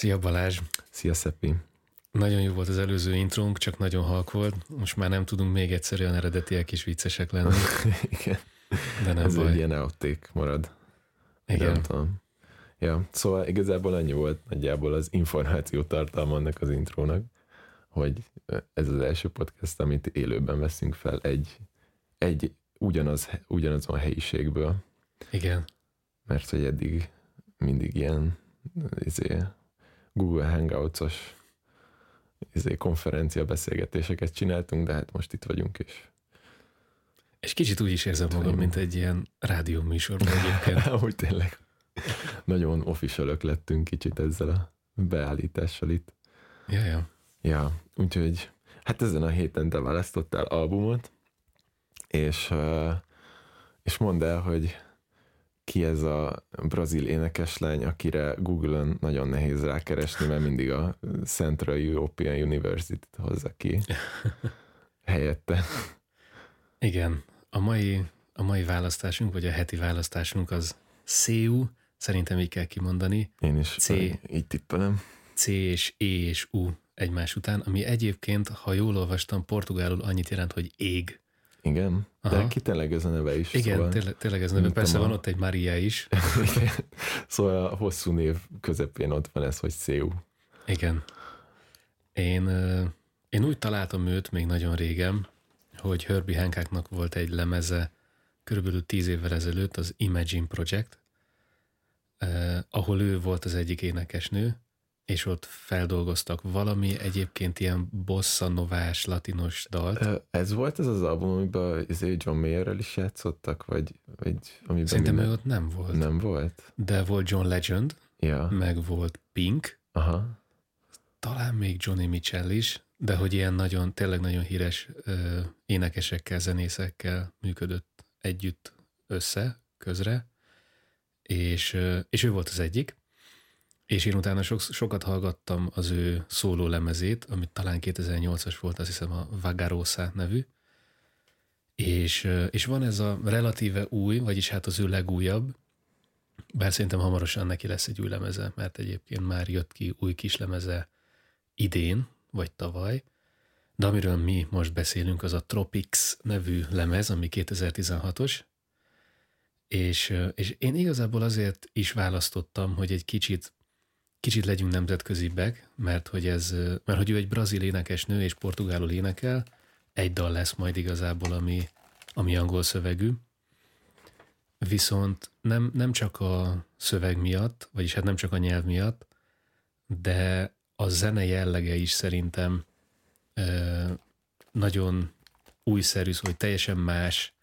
Szia Balázs! Szia Szeppi! Nagyon jó volt az előző intrónk, csak nagyon halk volt. Most már nem tudunk még egyszer olyan eredetiek is viccesek lenni. Igen. De nem Ez baj. egy ilyen outtake marad. Igen. Nem tudom. Ja, szóval igazából annyi volt nagyjából az információ tartalma annak az intrónak, hogy ez az első podcast, amit élőben veszünk fel egy, egy ugyanaz, ugyanazon helyiségből, Igen. mert hogy eddig mindig ilyen izé, Google Hangouts-os izé, konferencia beszélgetéseket csináltunk, de hát most itt vagyunk, és És kicsit úgy is érzem magam, Tudom. mint egy ilyen rádió műsorban egyébként. Úgy tényleg. Nagyon officialök lettünk kicsit ezzel a beállítással itt. Ja, ja. Ja, úgyhogy hát ezen a héten te választottál albumot, és, és mondd el, hogy ki ez a brazil énekeslány, akire Google-ön nagyon nehéz rákeresni, mert mindig a Central European University-t hozza ki helyette. Igen. A mai, a mai választásunk, vagy a heti választásunk az CU, szerintem így kell kimondani, Én is C. így tippelem. C és E és U egymás után, ami egyébként, ha jól olvastam, portugálul annyit jelent, hogy ég. Igen, de Aha. ki tényleg ez a neve is. Igen, szóval... tényleg, tényleg ez neve. Persze tudom, van a- ott egy Maria is. Igen. Szóval a hosszú név közepén ott van ez, hogy CU. Igen. Én, én úgy találtam őt még nagyon régen, hogy Herbie Hancocknak volt egy lemeze körülbelül tíz évvel ezelőtt, az Imagine Project, eh, ahol ő volt az egyik énekesnő, és ott feldolgoztak valami egyébként ilyen bossa novás, latinos dalt. Ez volt ez az album, amiben izé John Mayerrel is játszottak, vagy, vagy amiben Szerintem ő minden... ott nem volt. Nem volt? De volt John Legend, Ja, meg volt Pink, aha. talán még Johnny Mitchell is, de hogy ilyen nagyon, tényleg nagyon híres ö, énekesekkel, zenészekkel működött együtt össze, közre, és, ö, és ő volt az egyik, és én utána sok, sokat hallgattam az ő szóló lemezét, amit talán 2008-as volt, azt hiszem a Vagarosa nevű, és, és van ez a relatíve új, vagyis hát az ő legújabb, bár szerintem hamarosan neki lesz egy új lemeze, mert egyébként már jött ki új kis lemeze idén, vagy tavaly, de amiről mi most beszélünk, az a Tropics nevű lemez, ami 2016-os, és, és én igazából azért is választottam, hogy egy kicsit, kicsit legyünk nemzetközibbek, mert hogy, ez, mert hogy ő egy brazil énekesnő, és portugálul énekel, egy dal lesz majd igazából, ami, ami angol szövegű, viszont nem, nem csak a szöveg miatt, vagyis hát nem csak a nyelv miatt, de a zene jellege is szerintem ö, nagyon újszerű, szóval hogy teljesen más,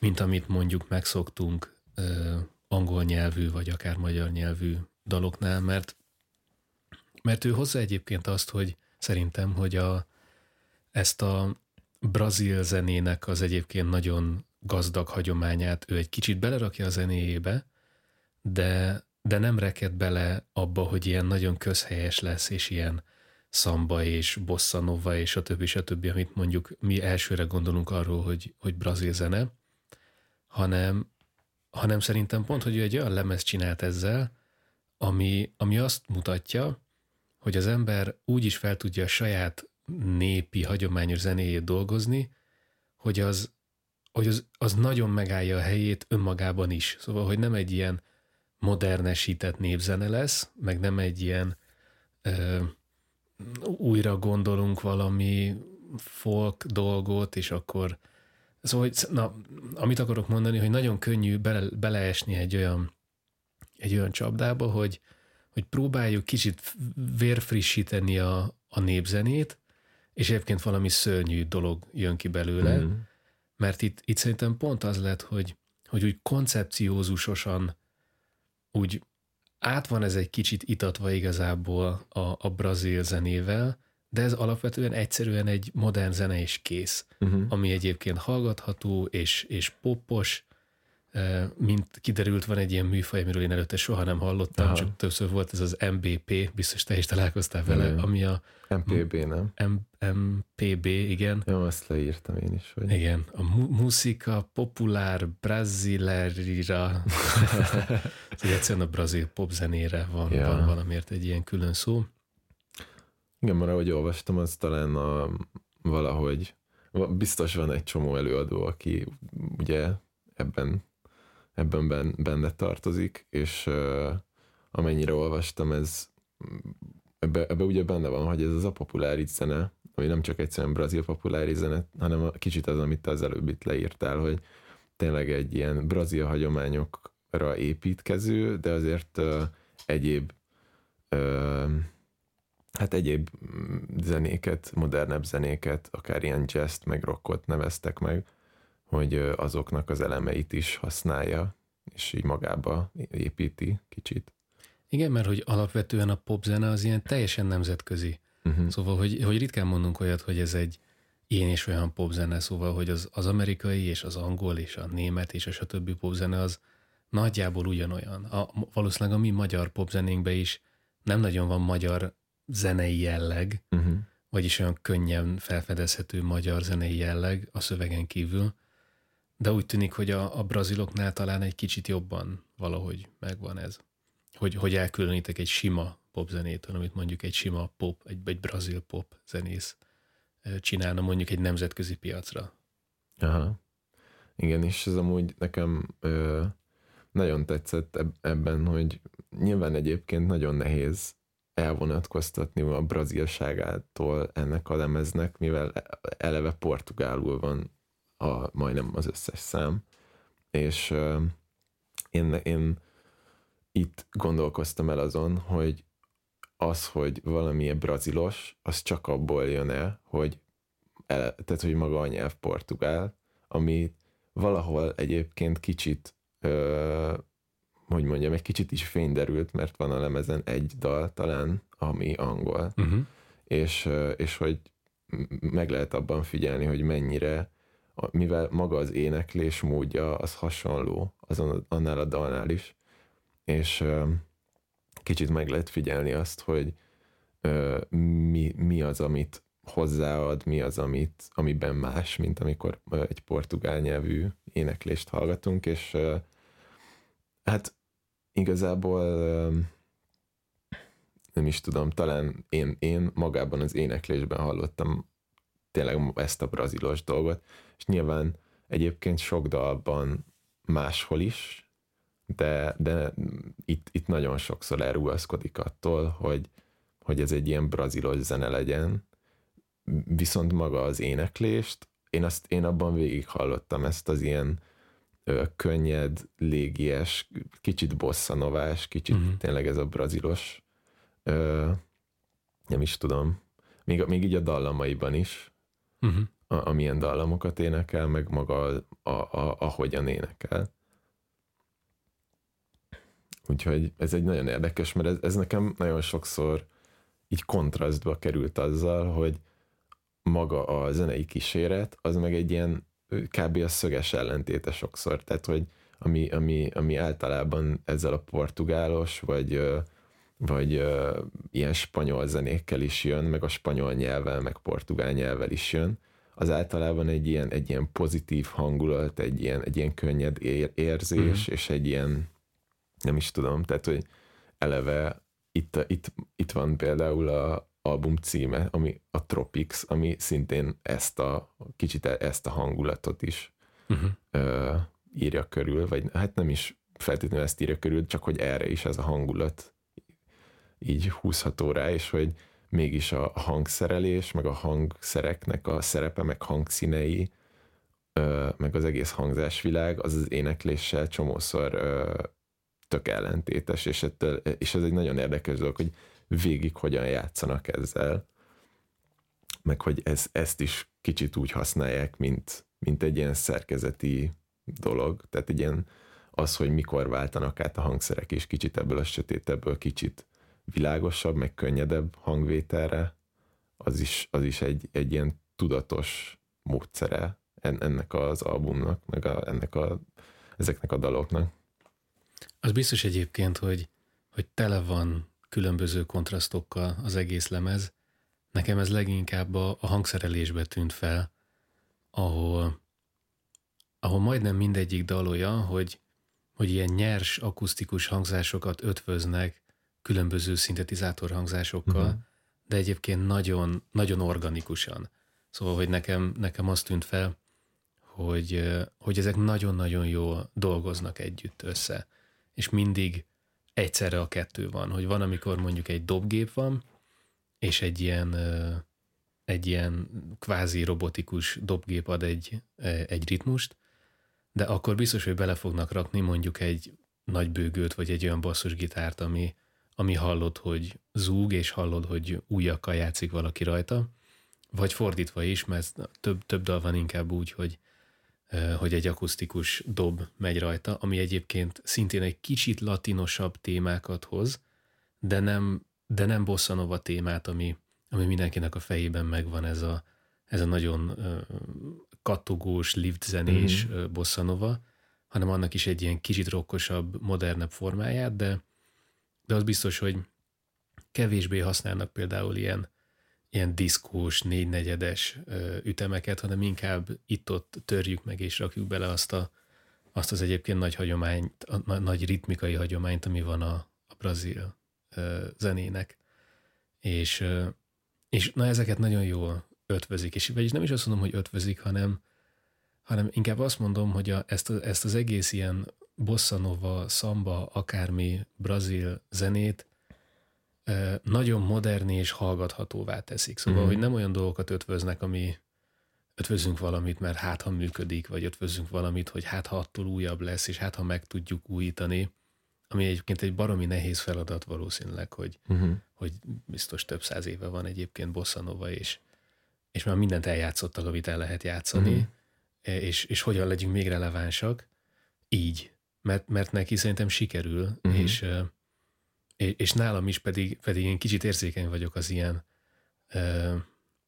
mint amit mondjuk megszoktunk ö, angol nyelvű, vagy akár magyar nyelvű daloknál, mert, mert ő hozza egyébként azt, hogy szerintem, hogy a, ezt a brazil zenének az egyébként nagyon gazdag hagyományát ő egy kicsit belerakja a zenéjébe, de, de nem reked bele abba, hogy ilyen nagyon közhelyes lesz, és ilyen szamba és bossa nova és a többi, stb., amit mondjuk mi elsőre gondolunk arról, hogy, hogy brazil zene, hanem, hanem szerintem pont, hogy ő egy olyan lemez csinált ezzel, ami, ami azt mutatja, hogy az ember úgy is fel tudja a saját népi, hagyományos zenéjét dolgozni, hogy az, hogy az, az nagyon megállja a helyét önmagában is. Szóval, hogy nem egy ilyen modernesített népzene lesz, meg nem egy ilyen ö, újra gondolunk valami folk dolgot, és akkor szóval, hogy, na, amit akarok mondani, hogy nagyon könnyű bele, beleesni egy olyan egy olyan csapdába, hogy, hogy próbáljuk kicsit vérfrissíteni a, a népzenét, és egyébként valami szörnyű dolog jön ki belőle, Mm. mert itt, itt szerintem pont az lett, hogy, hogy úgy koncepciózusosan úgy át van ez egy kicsit itatva igazából a, a brazil zenével, de ez alapvetően egyszerűen egy modern zene és kész, Uh-huh. ami egyébként hallgatható és, és poppos, mint kiderült, van egy ilyen műfaj, amiről én előtte soha nem hallottam, Aha. csak többször volt ez az MBP, biztos te is találkoztál vele, Mm. ami a MPB, nem? M- MPB, igen. Jó, azt leírtam én is, hogy... Igen, a mu- Musica Popular Brasileira, szóval egyszerűen a brazil popzenére van, Ja. van valamiért egy ilyen külön szó. Igen, mert ahogy olvastam, az talán a, valahogy biztos van egy csomó előadó, aki ugye ebben, ebben ben, benne tartozik, és uh, amennyire olvastam, ez ebbe, ebbe ugye benne van, hogy ez az a populáris zene, ami nem csak egyszerűen brazil populáris zene, hanem a, kicsit az, amit te az előbb itt leírtál, hogy tényleg egy ilyen brazil hagyományokra építkező, de azért uh, egyéb uh, hát egyéb zenéket, modernebb zenéket, akár ilyen jazz meg rockot neveztek meg, hogy azoknak az elemeit is használja, és így magába építi kicsit. Igen, mert hogy alapvetően a popzene az ilyen teljesen nemzetközi. Uh-huh. Szóval, hogy, hogy ritkán mondunk olyat, hogy ez egy ilyen és olyan popzene, szóval, hogy az, az amerikai és az angol és a német és a stb. popzene az nagyjából ugyanolyan. A, valószínűleg a mi magyar popzenénkben is nem nagyon van magyar zenei jelleg, Uh-huh. vagyis olyan könnyen felfedezhető magyar zenei jelleg a szövegen kívül, de úgy tűnik, hogy a, a braziloknál talán egy kicsit jobban valahogy megvan ez. Hogy, hogy elkülönítek egy sima popzenétől, amit mondjuk egy sima pop, egy, egy brazil pop zenész csinálna mondjuk egy nemzetközi piacra. Aha. Igen, és ez amúgy nekem ö, nagyon tetszett eb- ebben, hogy nyilván egyébként nagyon nehéz elvonatkoztatni a brazilságától ennek a lemeznek, mivel eleve portugálul van a, majdnem az összes szám, és ö, én, én itt gondolkoztam el azon, hogy az, hogy valami brazilos, az csak abból jön el, hogy el, tehát, hogy maga a nyelv portugál, ami valahol egyébként kicsit, ö, hogy mondjam, egy kicsit is fényderült, mert van a lemezen egy dal talán, ami angol, Uh-huh. és, és hogy meg lehet abban figyelni, hogy mennyire, mivel maga az éneklés módja az hasonló azon, annál a dalnál is, és kicsit meg lehet figyelni azt, hogy mi, mi az, amit hozzáad, mi az, amit, amiben más, mint amikor egy portugál nyelvű éneklést hallgatunk, és hát igazából nem is tudom, talán én, én magában az éneklésben hallottam tényleg ezt a brazilos dolgot, és nyilván egyébként sok dalban máshol is, de, de itt, itt nagyon sokszor elrugaszkodik attól, hogy, hogy ez egy ilyen brazilos zene legyen, viszont maga az éneklést, én, azt, én abban végig hallottam ezt az ilyen ö, könnyed, légies, kicsit bosszanovás, kicsit uh-huh. tényleg ez a brazilos, ö, nem is tudom, még, még így a dallamaiban is, Uh-huh. A, amilyen dallamokat énekel, meg maga a, a, a, ahogyan énekel. Úgyhogy ez egy nagyon érdekes, mert ez, ez nekem nagyon sokszor így kontrasztba került azzal, hogy maga a zenei kíséret, az meg egy ilyen kb. a szöges ellentéte sokszor. Tehát, hogy ami, ami, ami általában ezzel a portugálos, vagy, vagy ilyen spanyol zenékkel is jön, meg a spanyol nyelvvel, meg portugál nyelvvel is jön, az általában egy ilyen, egy ilyen pozitív hangulat, egy ilyen, egy ilyen könnyed ér, érzés, Mhm. és egy ilyen, nem is tudom, tehát, hogy eleve itt, itt, itt van például a album címe, ami a Tropics, ami szintén ezt a, kicsit ezt a hangulatot is Uh-huh. ö, írja körül, vagy hát nem is feltétlenül ezt írja körül, csak hogy erre is ez a hangulat így húzható rá, és hogy mégis a hangszerelés, meg a hangszereknek a szerepe, meg hangszínei, meg az egész hangzásvilág, az az énekléssel csomószor tök ellentétes, és, ettől, és ez egy nagyon érdekes dolog, hogy végig hogyan játszanak ezzel, meg hogy ez, ezt is kicsit úgy használják, mint, mint egy ilyen szerkezeti dolog, tehát egy ilyen az, hogy mikor váltanak át a hangszerek, és kicsit ebből a sötétebből kicsit világosabb, meg könnyedebb hangvételre, az is, az is egy, egy ilyen tudatos módszere en- ennek az albumnak, meg a, ennek a, ezeknek a daloknak. Az biztos egyébként, hogy, hogy tele van különböző kontrasztokkal az egész lemez. Nekem ez leginkább a, a hangszerelésbe tűnt fel, ahol, ahol majdnem mindegyik dal olyan, hogy, hogy ilyen nyers, akusztikus hangzásokat ötvöznek különböző szintetizátor hangzásokkal, uh-huh. de egyébként nagyon, nagyon organikusan. Szóval, hogy nekem, nekem azt tűnt fel, hogy, hogy ezek nagyon-nagyon jól dolgoznak együtt össze. És mindig egyszerre a kettő van, hogy van, amikor mondjuk egy dobgép van, és egy ilyen, egy ilyen kvázi robotikus dobgép ad egy, egy ritmust, de akkor biztos, hogy bele fognak rakni mondjuk egy nagy bőgőt, vagy egy olyan basszusgitárt, ami, ami hallod, hogy zúg, és hallod, hogy újakkal játszik valaki rajta, vagy fordítva is, mert több, több dal van inkább úgy, hogy, hogy egy akusztikus dob megy rajta, ami egyébként szintén egy kicsit latinosabb témákat hoz, de nem, de nem bosszanova témát, ami, ami mindenkinek a fejében megvan ez a, ez a nagyon uh, kattogós, lift zenés mm-hmm. bosszanova, hanem annak is egy ilyen kicsit rokkosabb, modernebb formáját, de, de az biztos, hogy kevésbé használnak például ilyen ilyen diszkós, négynegyedes ütemeket, hanem inkább itt-ott törjük meg és rakjuk bele azt, a, azt az egyébként nagy hagyományt, a nagy ritmikai hagyományt, ami van a, a brazil zenének. És, és na ezeket nagyon jól ötvözik, és vagyis nem is azt mondom, hogy ötvözik, hanem, hanem inkább azt mondom, hogy a, ezt, a, ezt az egész ilyen bossa nova, samba, akármi brazil zenét nagyon moderni és hallgathatóvá teszik. Szóval, mm. hogy nem olyan dolgokat ötvöznek, ami ötvözünk valamit, mert hát ha működik, vagy ötvözünk valamit, hogy hát ha attól újabb lesz, és hát ha meg tudjuk újítani, ami egyébként egy baromi nehéz feladat valószínűleg, hogy, uh-huh. hogy biztos több száz éve van egyébként Bossanova, és, és már mindent eljátszottak, amit el lehet játszani, uh-huh. és, és hogyan legyünk még relevánsak, így. Mert, mert neki szerintem sikerül, uh-huh. és és nálam is pedig, pedig én kicsit érzékeny vagyok az ilyen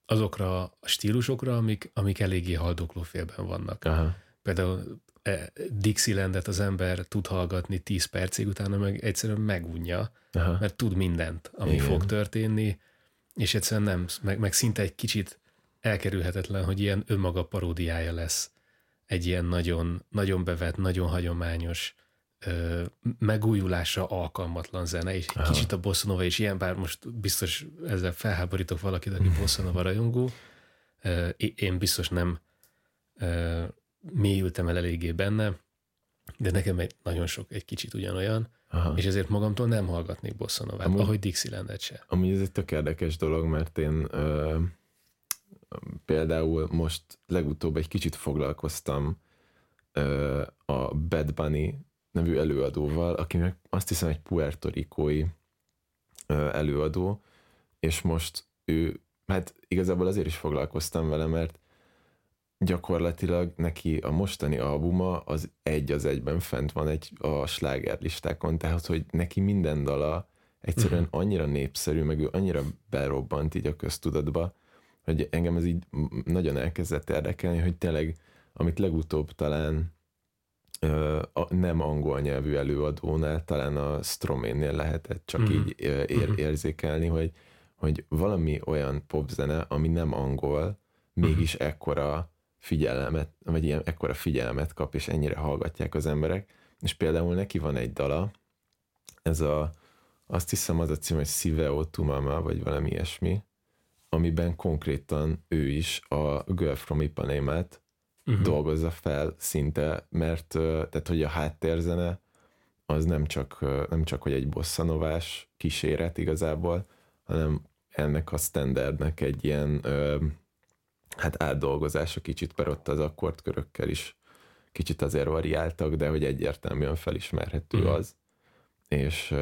azokra a stílusokra, amik, amik eléggé haldoklófélben vannak. Aha. Például e, Dixielandet az ember tud hallgatni 10 percig, utána meg egyszerűen megunja, Aha. mert tud mindent, ami Igen. fog történni, és egyszerűen nem, meg, meg szinte egy kicsit elkerülhetetlen, hogy ilyen önmaga paródiája lesz egy ilyen nagyon, nagyon bevett, nagyon hagyományos ö, megújulásra alkalmatlan zene, és egy Aha. kicsit a bosszanova is ilyen, bár most biztos ezzel felháborítok valakit, aki bosszanova rajongó. Ö, én biztos nem ö, mélyültem el eléggé benne, de nekem egy, nagyon sok egy kicsit ugyanolyan, Aha. és ezért magamtól nem hallgatnék bosszanovát, amúgy, ahogy Dixielandet se. Amúgy ez egy tök érdekes dolog, mert én ö, például most legutóbb egy kicsit foglalkoztam ö, a Bad Bunny nevű előadóval, aki meg azt hiszem egy puertorikói előadó, és most ő, hát igazából azért is foglalkoztam vele, mert gyakorlatilag neki a mostani albuma az egy az egyben fent van egy a slágerlistákon, tehát hogy neki minden dala egyszerűen mhm. annyira népszerű, meg ő annyira berobbant így a köztudatba, hogy engem ez így nagyon elkezdett érdekelni, hogy tényleg, amit legutóbb talán a nem angol nyelvű előadónál, talán a Stroménnél lehetett csak mm. így ér, mhm. érzékelni, hogy, hogy valami olyan popzene, ami nem angol, mégis mm. ekkora figyelmet, vagy ilyen ekkora figyelmet kap, és ennyire hallgatják az emberek. És például neki van egy dala, ez a, azt hiszem az a cím, hogy Siveo Tumama, vagy valami ilyesmi, amiben konkrétan ő is a Girl from Ipanema-t uh-huh. dolgozza fel szinte, mert tehát, hogy a háttérzene az nem csak, nem csak hogy egy bosszanovás kíséret igazából, hanem ennek a standardnek egy ilyen hát átdolgozása kicsit, mert ott az akkordkörökkel is kicsit azért variáltak, de hogy egyértelműen felismerhető uh-huh. az. És,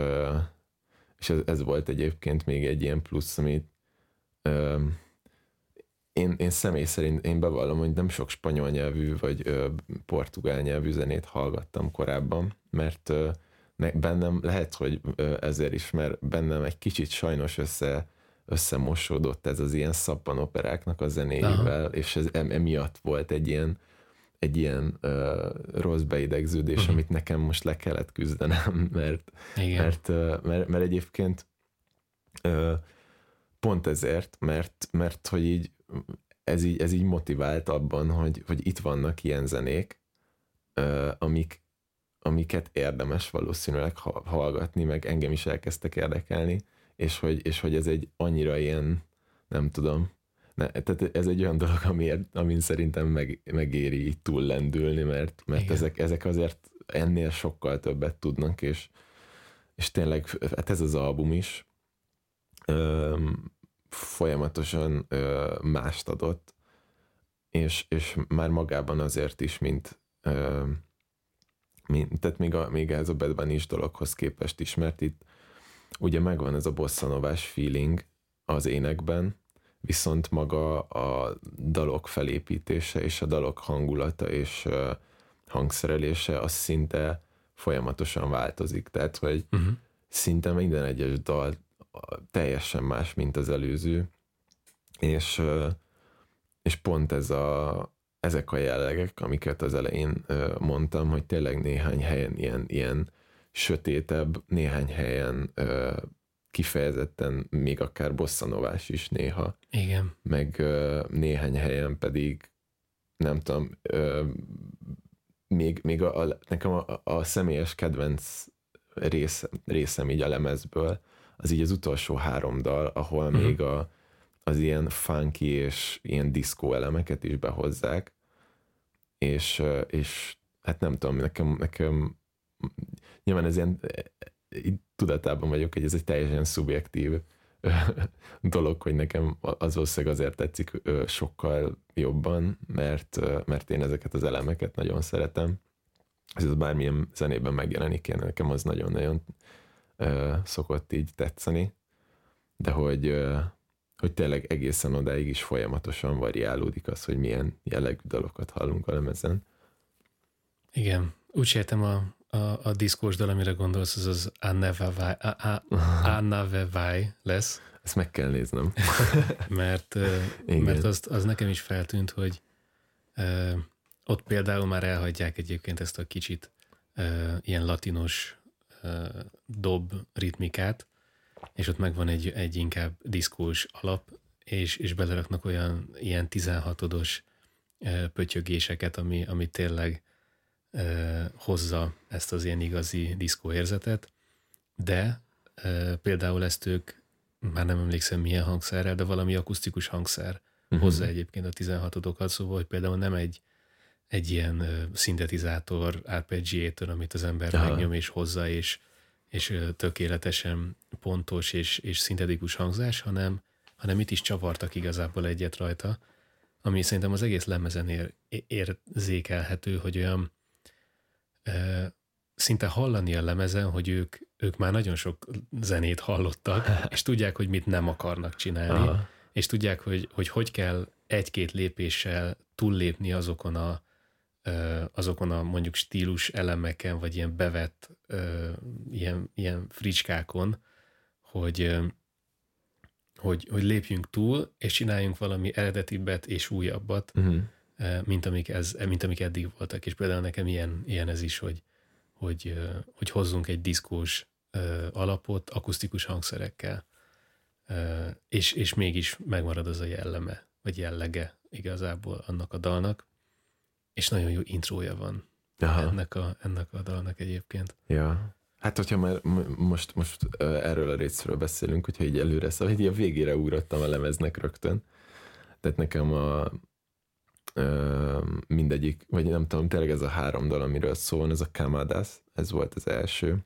és ez, ez volt egyébként még egy ilyen plusz, amit én, én személy szerint én bevallom, hogy nem sok spanyol nyelvű vagy ö, portugál nyelvű zenét hallgattam korábban, mert ö, ne, bennem lehet, hogy ö, ezért is, mert bennem egy kicsit sajnos össze összemosódott ez az ilyen szappanoperáknak a zenéivel, Aha. és ez emiatt volt egy ilyen egy ilyen ö, rossz beidegződés, uh-huh. amit nekem most le kellett küzdenem, mert, Igen. mert, ö, mert, mert egyébként ö, pont ezért, mert, mert hogy így ez így, ez így motivált abban, hogy, hogy itt vannak ilyen zenék, amik, amiket érdemes valószínűleg hallgatni, meg engem is elkezdtek érdekelni, és hogy, és hogy ez egy annyira ilyen, nem tudom, ne, tehát ez egy olyan dolog, amiért, amin szerintem meg, megéri így túl lendülni, mert, mert ezek, ezek azért ennél sokkal többet tudnak, és, és tényleg hát ez az album is folyamatosan ö, mást adott, és, és már magában azért is, mint, ö, mint tehát még, a, még ez a Bad Bunny is dologhoz képest is, mert itt ugye megvan ez a bosszanovás feeling az énekben, viszont maga a dalok felépítése és a dalok hangulata és hangszerelése az szinte folyamatosan változik. Tehát, hogy uh-huh. szinte minden egyes dal teljesen más, mint az előző, és, és pont ez a, ezek a jellegek, amiket az elején mondtam, hogy tényleg néhány helyen ilyen, ilyen sötétebb, néhány helyen kifejezetten még akár bosszanovás is néha. Igen. Meg néhány helyen pedig nem tudom, még, még a, a, nekem a, a személyes kedvenc rész, részem így a lemezből, az így az utolsó három dal, ahol uh-huh. még a, az ilyen funky és ilyen diszkó elemeket is behozzák, és, és hát nem tudom, nekem, nekem nyilván ez ilyen így tudatában vagyok, hogy ez egy teljesen szubjektív dolog, hogy nekem az valószínűleg azért tetszik sokkal jobban, mert, mert én ezeket az elemeket nagyon szeretem. Ez bármilyen zenében megjelenik, én nekem az nagyon-nagyon szokott így tetszeni, de hogy, hogy tényleg egészen odáig is folyamatosan variálódik az, hogy milyen jellegű dalokat hallunk a lemezen. Igen, úgy értem a a, a diszkós dal, amire gondolsz, az az Anna Vevai lesz. Ezt meg kell néznem. mert mert azt, az nekem is feltűnt, hogy uh, ott például már elhagyják egyébként ezt a kicsit uh, ilyen latinos dob ritmikát, és ott megvan egy, egy inkább diszkós alap, és, és beleraknak olyan ilyen 16-odos uh, pötyögéseket, ami, ami tényleg hozza ezt az ilyen igazi diszkó érzetet, de például ezt ők, már nem emlékszem milyen hangszerrel, de valami akusztikus hangszer uh-huh. hozza egyébként a 16 okat, szóval hogy például nem egy, egy ilyen szintetizátor, arpeggiator, amit az ember Aha. megnyom és hozza, és, és tökéletesen pontos és, és szintetikus hangzás, hanem, hanem itt is csavartak igazából egyet rajta, ami szerintem az egész lemezen ér, érzékelhető, hogy olyan szinte hallani a lemezen, hogy ők, ők már nagyon sok zenét hallottak, és tudják, hogy mit nem akarnak csinálni, Aha. és tudják, hogy, hogy hogy kell egy-két lépéssel túllépni azokon a, azokon a mondjuk stílus elemeken, vagy ilyen bevett ilyen, ilyen fricskákon, hogy, hogy, hogy lépjünk túl, és csináljunk valami eredetibbet és újabbat, uh-huh mint amik, ez, mint amik eddig voltak. És például nekem ilyen, ilyen ez is, hogy, hogy, hogy hozzunk egy diszkós alapot akusztikus hangszerekkel, és, és mégis megmarad az a jelleme, vagy jellege igazából annak a dalnak, és nagyon jó intrója van Aha. ennek a, ennek a dalnak egyébként. Ja. Hát, hogyha már most, most erről a részről beszélünk, hogyha így előre szóval így a végére ugrottam a lemeznek rögtön. Tehát nekem a, mindegyik, vagy nem tudom, tényleg ez a három dal, amiről szól, ez a Kamadas, ez volt az első,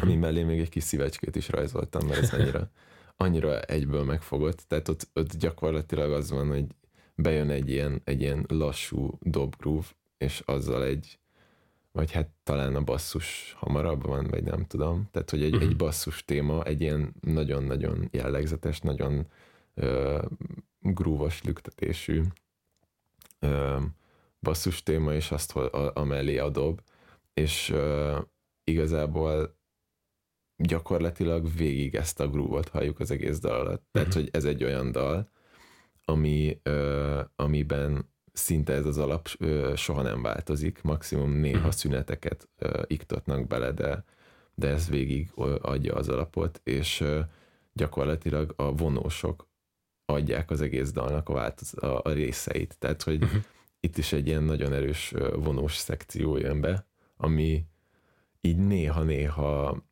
ami mellé még egy kis szívecskét is rajzoltam, mert ez annyira, annyira egyből megfogott, tehát ott, ott gyakorlatilag az van, hogy bejön egy ilyen, egy ilyen lassú dob groove, és azzal egy, vagy hát talán a basszus hamarabb van, vagy nem tudom, tehát hogy egy, egy basszus téma, egy ilyen nagyon-nagyon jellegzetes, nagyon uh, grúvos lüktetésű basszus téma, és azt a, amellé a dob, és uh, igazából gyakorlatilag végig ezt a groove halljuk az egész dal alatt. Tehát, uh-huh. hogy ez egy olyan dal, ami, uh, amiben szinte ez az alap ö, soha nem változik, maximum néha uh-huh. szüneteket ö, iktatnak bele, de, de ez végig adja az alapot, és ö, gyakorlatilag a vonósok adják az egész dalnak a, változ, a, a részeit. Tehát, hogy uh-huh. itt is egy ilyen nagyon erős vonós szekció jön be, ami így néha-néha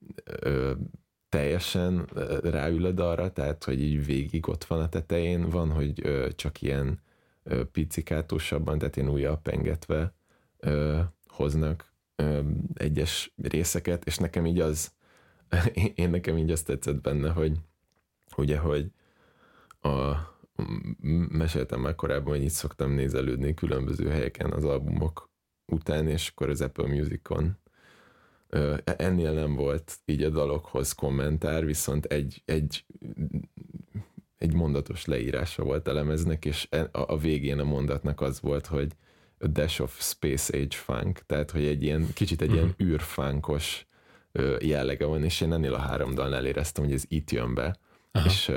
teljesen ráül a dalra, tehát, hogy így végig ott van a tetején, van, hogy ö, csak ilyen ö, picikátusabban, tehát ilyen újabb pengetve ö, hoznak ö, egyes részeket, és nekem így az, én nekem így azt tetszett benne, hogy ugye, hogy a, meséltem már korábban, hogy itt szoktam nézelődni különböző helyeken az albumok után, és akkor az Apple Musicon ennél nem volt így a dalokhoz kommentár, viszont egy, egy, egy mondatos leírása volt a lemeznek, és e, a, végén a mondatnak az volt, hogy a dash of space age funk, tehát hogy egy ilyen, kicsit egy ilyen mhm. űrfánkos jellege van, és én ennél a három dalnál éreztem, hogy ez itt jön be, Aha. és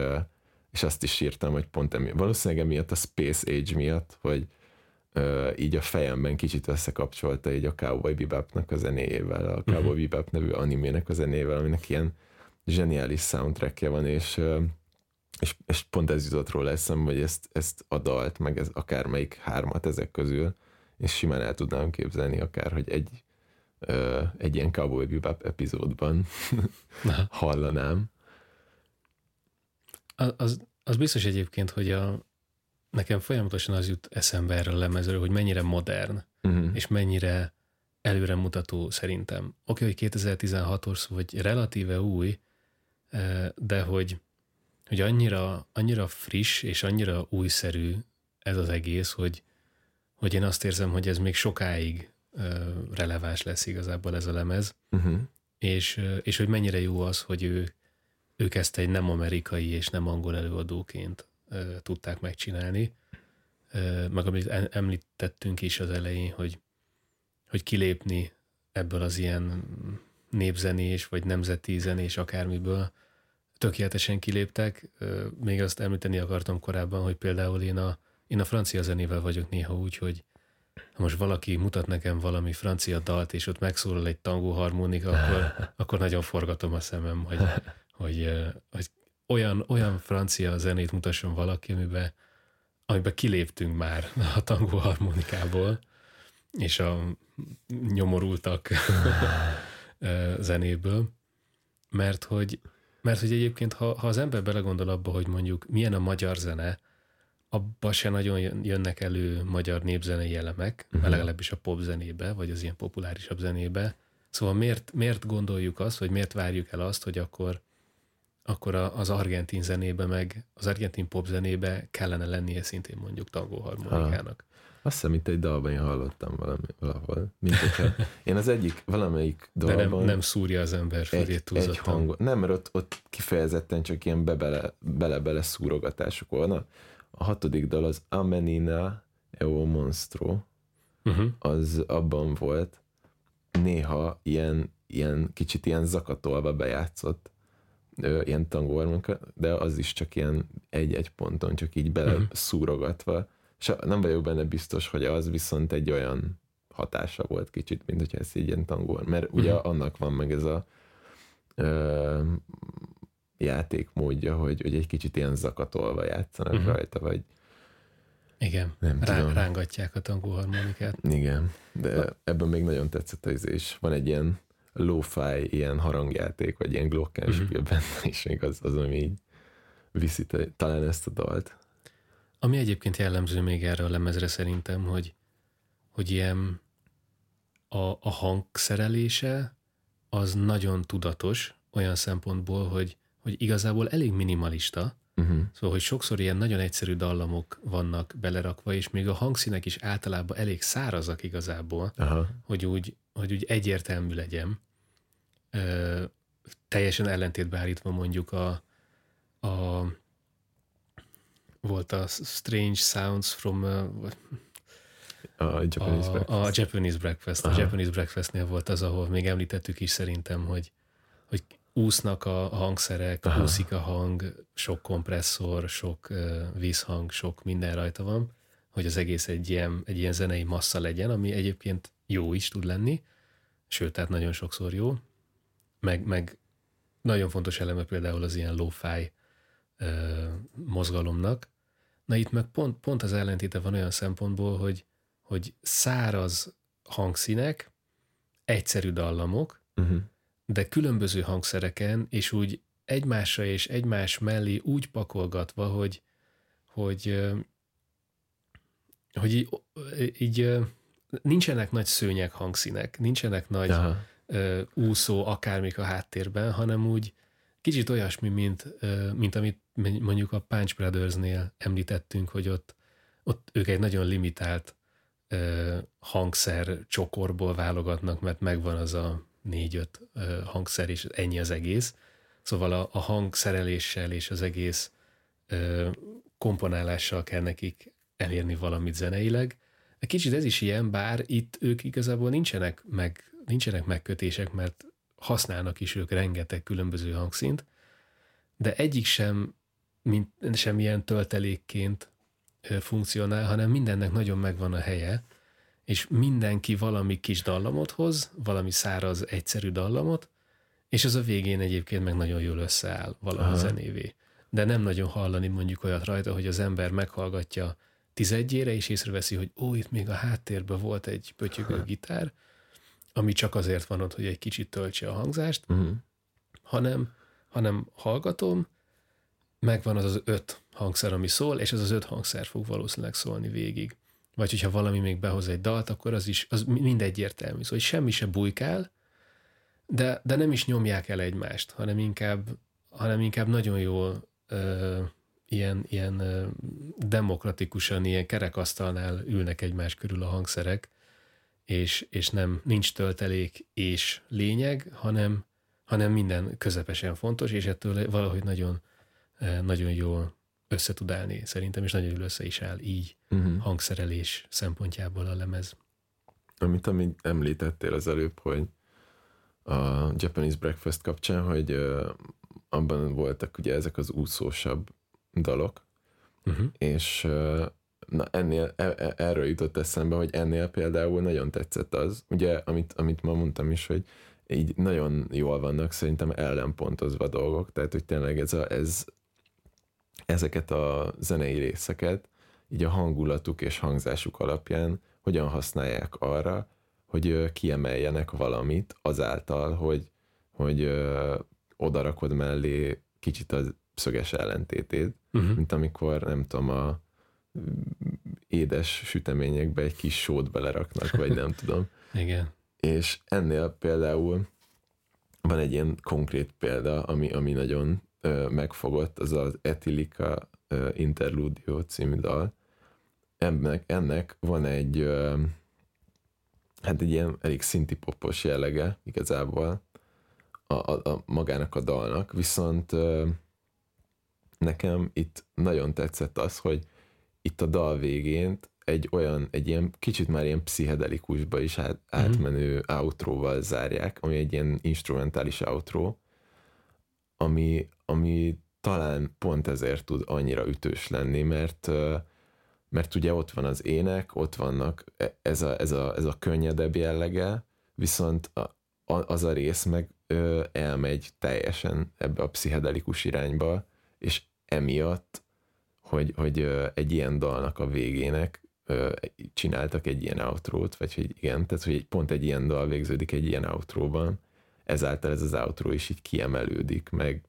és azt is írtam, hogy pont emiatt, valószínűleg emiatt a Space Age miatt, hogy így a fejemben kicsit összekapcsolta így a Cowboy Bebopnak a zenéjével, a Cowboy uh-huh. Bebop nevű animének a zenével, aminek ilyen zseniális soundtrackje van, és, és, és pont ez jutott róla eszembe, hogy ezt, ezt a dalt, meg ez akármelyik hármat ezek közül, és simán el tudnám képzelni akár, hogy egy, egy ilyen Cowboy Bebop epizódban hallanám. Az, az biztos egyébként, hogy a, nekem folyamatosan az jut eszembe erre a lemezről, hogy mennyire modern, uh-huh. és mennyire előremutató szerintem. Oké, okay, hogy 2016-os, vagy relatíve új, eh, de hogy, hogy annyira, annyira friss és annyira újszerű ez az egész, hogy, hogy én azt érzem, hogy ez még sokáig eh, releváns lesz igazából ez a lemez, uh-huh. és, eh, és hogy mennyire jó az, hogy ő ők ezt egy nem amerikai és nem angol előadóként ö, tudták megcsinálni. Ö, meg amit említettünk is az elején, hogy, hogy kilépni ebből az ilyen népzenés, vagy nemzeti zenés akármiből, tökéletesen kiléptek. Ö, még azt említeni akartam korábban, hogy például én a, én a francia zenével vagyok néha úgy, hogy ha most valaki mutat nekem valami francia dalt, és ott megszólal egy tangó harmonika, akkor, akkor nagyon forgatom a szemem, hogy hogy, hogy olyan, olyan francia zenét mutasson valaki, amiben, amiben kiléptünk már a tangó harmonikából, és a nyomorultak zenéből, mert hogy, mert hogy egyébként, ha, ha az ember belegondol abba, hogy mondjuk milyen a magyar zene, abba se nagyon jönnek elő magyar népzenei elemek, uh-huh. legalábbis a pop zenébe, vagy az ilyen populárisabb zenébe. Szóval miért, miért gondoljuk azt, vagy miért várjuk el azt, hogy akkor akkor az argentin zenébe, meg az argentin pop zenébe kellene lennie szintén mondjuk tangóharmonikának. Azt hiszem, itt egy dalban én hallottam valami, valahol. Mint hogyha én az egyik, valamelyik dalban... De nem, nem szúrja az ember fölét túlzottan. Egy hang, nem, mert ott, ott kifejezetten csak ilyen bele-bele szúrogatások volna. A hatodik dal az Amenina Evo Monstro, uh-huh. az abban volt, néha ilyen, ilyen kicsit ilyen zakatolva bejátszott ö, ilyen tangóharmonika, de az is csak ilyen egy-egy ponton, csak így bele uh-huh. szúrogatva. És nem vagyok benne biztos, hogy az viszont egy olyan hatása volt kicsit, mint hogyha ez így ilyen tangó. Mert ugye uh-huh. annak van meg ez a ö, játékmódja, hogy, hogy egy kicsit ilyen zakatolva játszanak uh-huh. rajta, vagy igen, nem Rá, tudom. rángatják a tangóharmonikát. Igen, de ebben még nagyon tetszett az is. Van egy ilyen lo-fi ilyen harangjáték, vagy ilyen glockenspiel uh-huh. benne, és még az, az, ami így viszi talán ezt a dalt. Ami egyébként jellemző még erre a lemezre szerintem, hogy, hogy ilyen a, a hangszerelése az nagyon tudatos olyan szempontból, hogy, hogy igazából elég minimalista, uh-huh. szóval, hogy sokszor ilyen nagyon egyszerű dallamok vannak belerakva, és még a hangszínek is általában elég szárazak igazából, Aha. hogy úgy, hogy úgy egyértelmű legyen teljesen ellentétbe állítva mondjuk a, a volt a Strange Sounds from a Japanese a, Breakfast. A Japanese Breakfast. Aha. A Japanese Breakfastnél volt az, ahol még említettük is szerintem, hogy, hogy úsznak a hangszerek, Aha. úszik a hang, sok kompresszor, sok uh, vízhang, sok minden rajta van, hogy az egész egy ilyen, egy ilyen zenei massza legyen, ami egyébként jó is tud lenni, sőt, tehát nagyon sokszor jó, meg, meg nagyon fontos eleme például az ilyen ö, mozgalomnak. Na itt meg pont, pont az ellentéte van olyan szempontból, hogy, hogy száraz hangszínek, egyszerű dallamok, uh-huh. de különböző hangszereken, és úgy egymásra és egymás mellé úgy pakolgatva, hogy, hogy, hogy így, így nincsenek nagy szőnyeg hangszínek, nincsenek nagy Aha. Úszó akármik a háttérben, hanem úgy kicsit olyasmi, mint, mint amit mondjuk a Punch Brothers-nél említettünk, hogy ott, ott ők egy nagyon limitált hangszer csokorból válogatnak, mert megvan az a négy-öt hangszer, és ennyi az egész. Szóval a, a hangszereléssel és az egész ö, komponálással kell nekik elérni valamit zeneileg. Egy kicsit ez is ilyen, bár itt ők igazából nincsenek, meg, nincsenek megkötések, mert használnak is ők rengeteg különböző hangszint, de egyik sem, mint, sem ilyen töltelékként funkcionál, hanem mindennek nagyon megvan a helye, és mindenki valami kis dallamot hoz, valami száraz, egyszerű dallamot, és az a végén egyébként meg nagyon jól összeáll valami Aha. zenévé. De nem nagyon hallani mondjuk olyat rajta, hogy az ember meghallgatja tizedjére, és észreveszi, hogy ó, itt még a háttérben volt egy pötyögő gitár, ami csak azért van ott, hogy egy kicsit töltse a hangzást, uh-huh. hanem, hanem hallgatom, megvan az az öt hangszer, ami szól, és az az öt hangszer fog valószínűleg szólni végig. Vagy hogyha valami még behoz egy dalt, akkor az is az mind egyértelmű. Szóval hogy semmi se bujkál, de, de nem is nyomják el egymást, hanem inkább, hanem inkább nagyon jól ö, ilyen, ilyen ö, demokratikusan, ilyen kerekasztalnál ülnek egymás körül a hangszerek, és, és nem nincs töltelék és lényeg, hanem, hanem minden közepesen fontos, és ettől valahogy nagyon, nagyon jól össze tud állni szerintem, és nagyon jól össze is áll így uh-huh. hangszerelés szempontjából a lemez. Amit, amit említettél az előbb, hogy a Japanese Breakfast kapcsán, hogy uh, abban voltak ugye ezek az úszósabb dalok, uh-huh. és uh, na ennél, e, e, erről jutott eszembe, hogy ennél például nagyon tetszett az, ugye, amit, amit ma mondtam is, hogy így nagyon jól vannak szerintem ellenpontozva dolgok, tehát hogy tényleg ez, a, ez ezeket a zenei részeket így a hangulatuk és hangzásuk alapján hogyan használják arra, hogy kiemeljenek valamit azáltal, hogy, hogy odarakod mellé kicsit a szöges ellentétét, uh-huh. mint amikor nem tudom, a édes süteményekbe egy kis sót beleraknak, vagy nem tudom. Igen. És ennél például van egy ilyen konkrét példa, ami, ami nagyon ö, megfogott, az az Etilika ö, Interludio című dal. Ennek, ennek van egy ö, hát egy ilyen elég popos jellege igazából a, a, a magának a dalnak, viszont ö, nekem itt nagyon tetszett az, hogy itt a dal végén egy olyan, egy ilyen kicsit már ilyen pszichedelikusba is át, mhm. átmenő mm-hmm. outróval zárják, ami egy ilyen instrumentális outro, ami, ami talán pont ezért tud annyira ütős lenni, mert mert ugye ott van az ének, ott vannak e, ez a, ez a, ez a könnyedebb jellege, viszont a, a, az a rész meg ö, elmegy teljesen ebbe a pszichedelikus irányba, és emiatt, hogy, hogy egy ilyen dalnak a végének csináltak egy ilyen outrót, vagy hogy igen, tehát hogy pont egy ilyen dal végződik egy ilyen outróban, ezáltal ez az outro is így kiemelődik, meg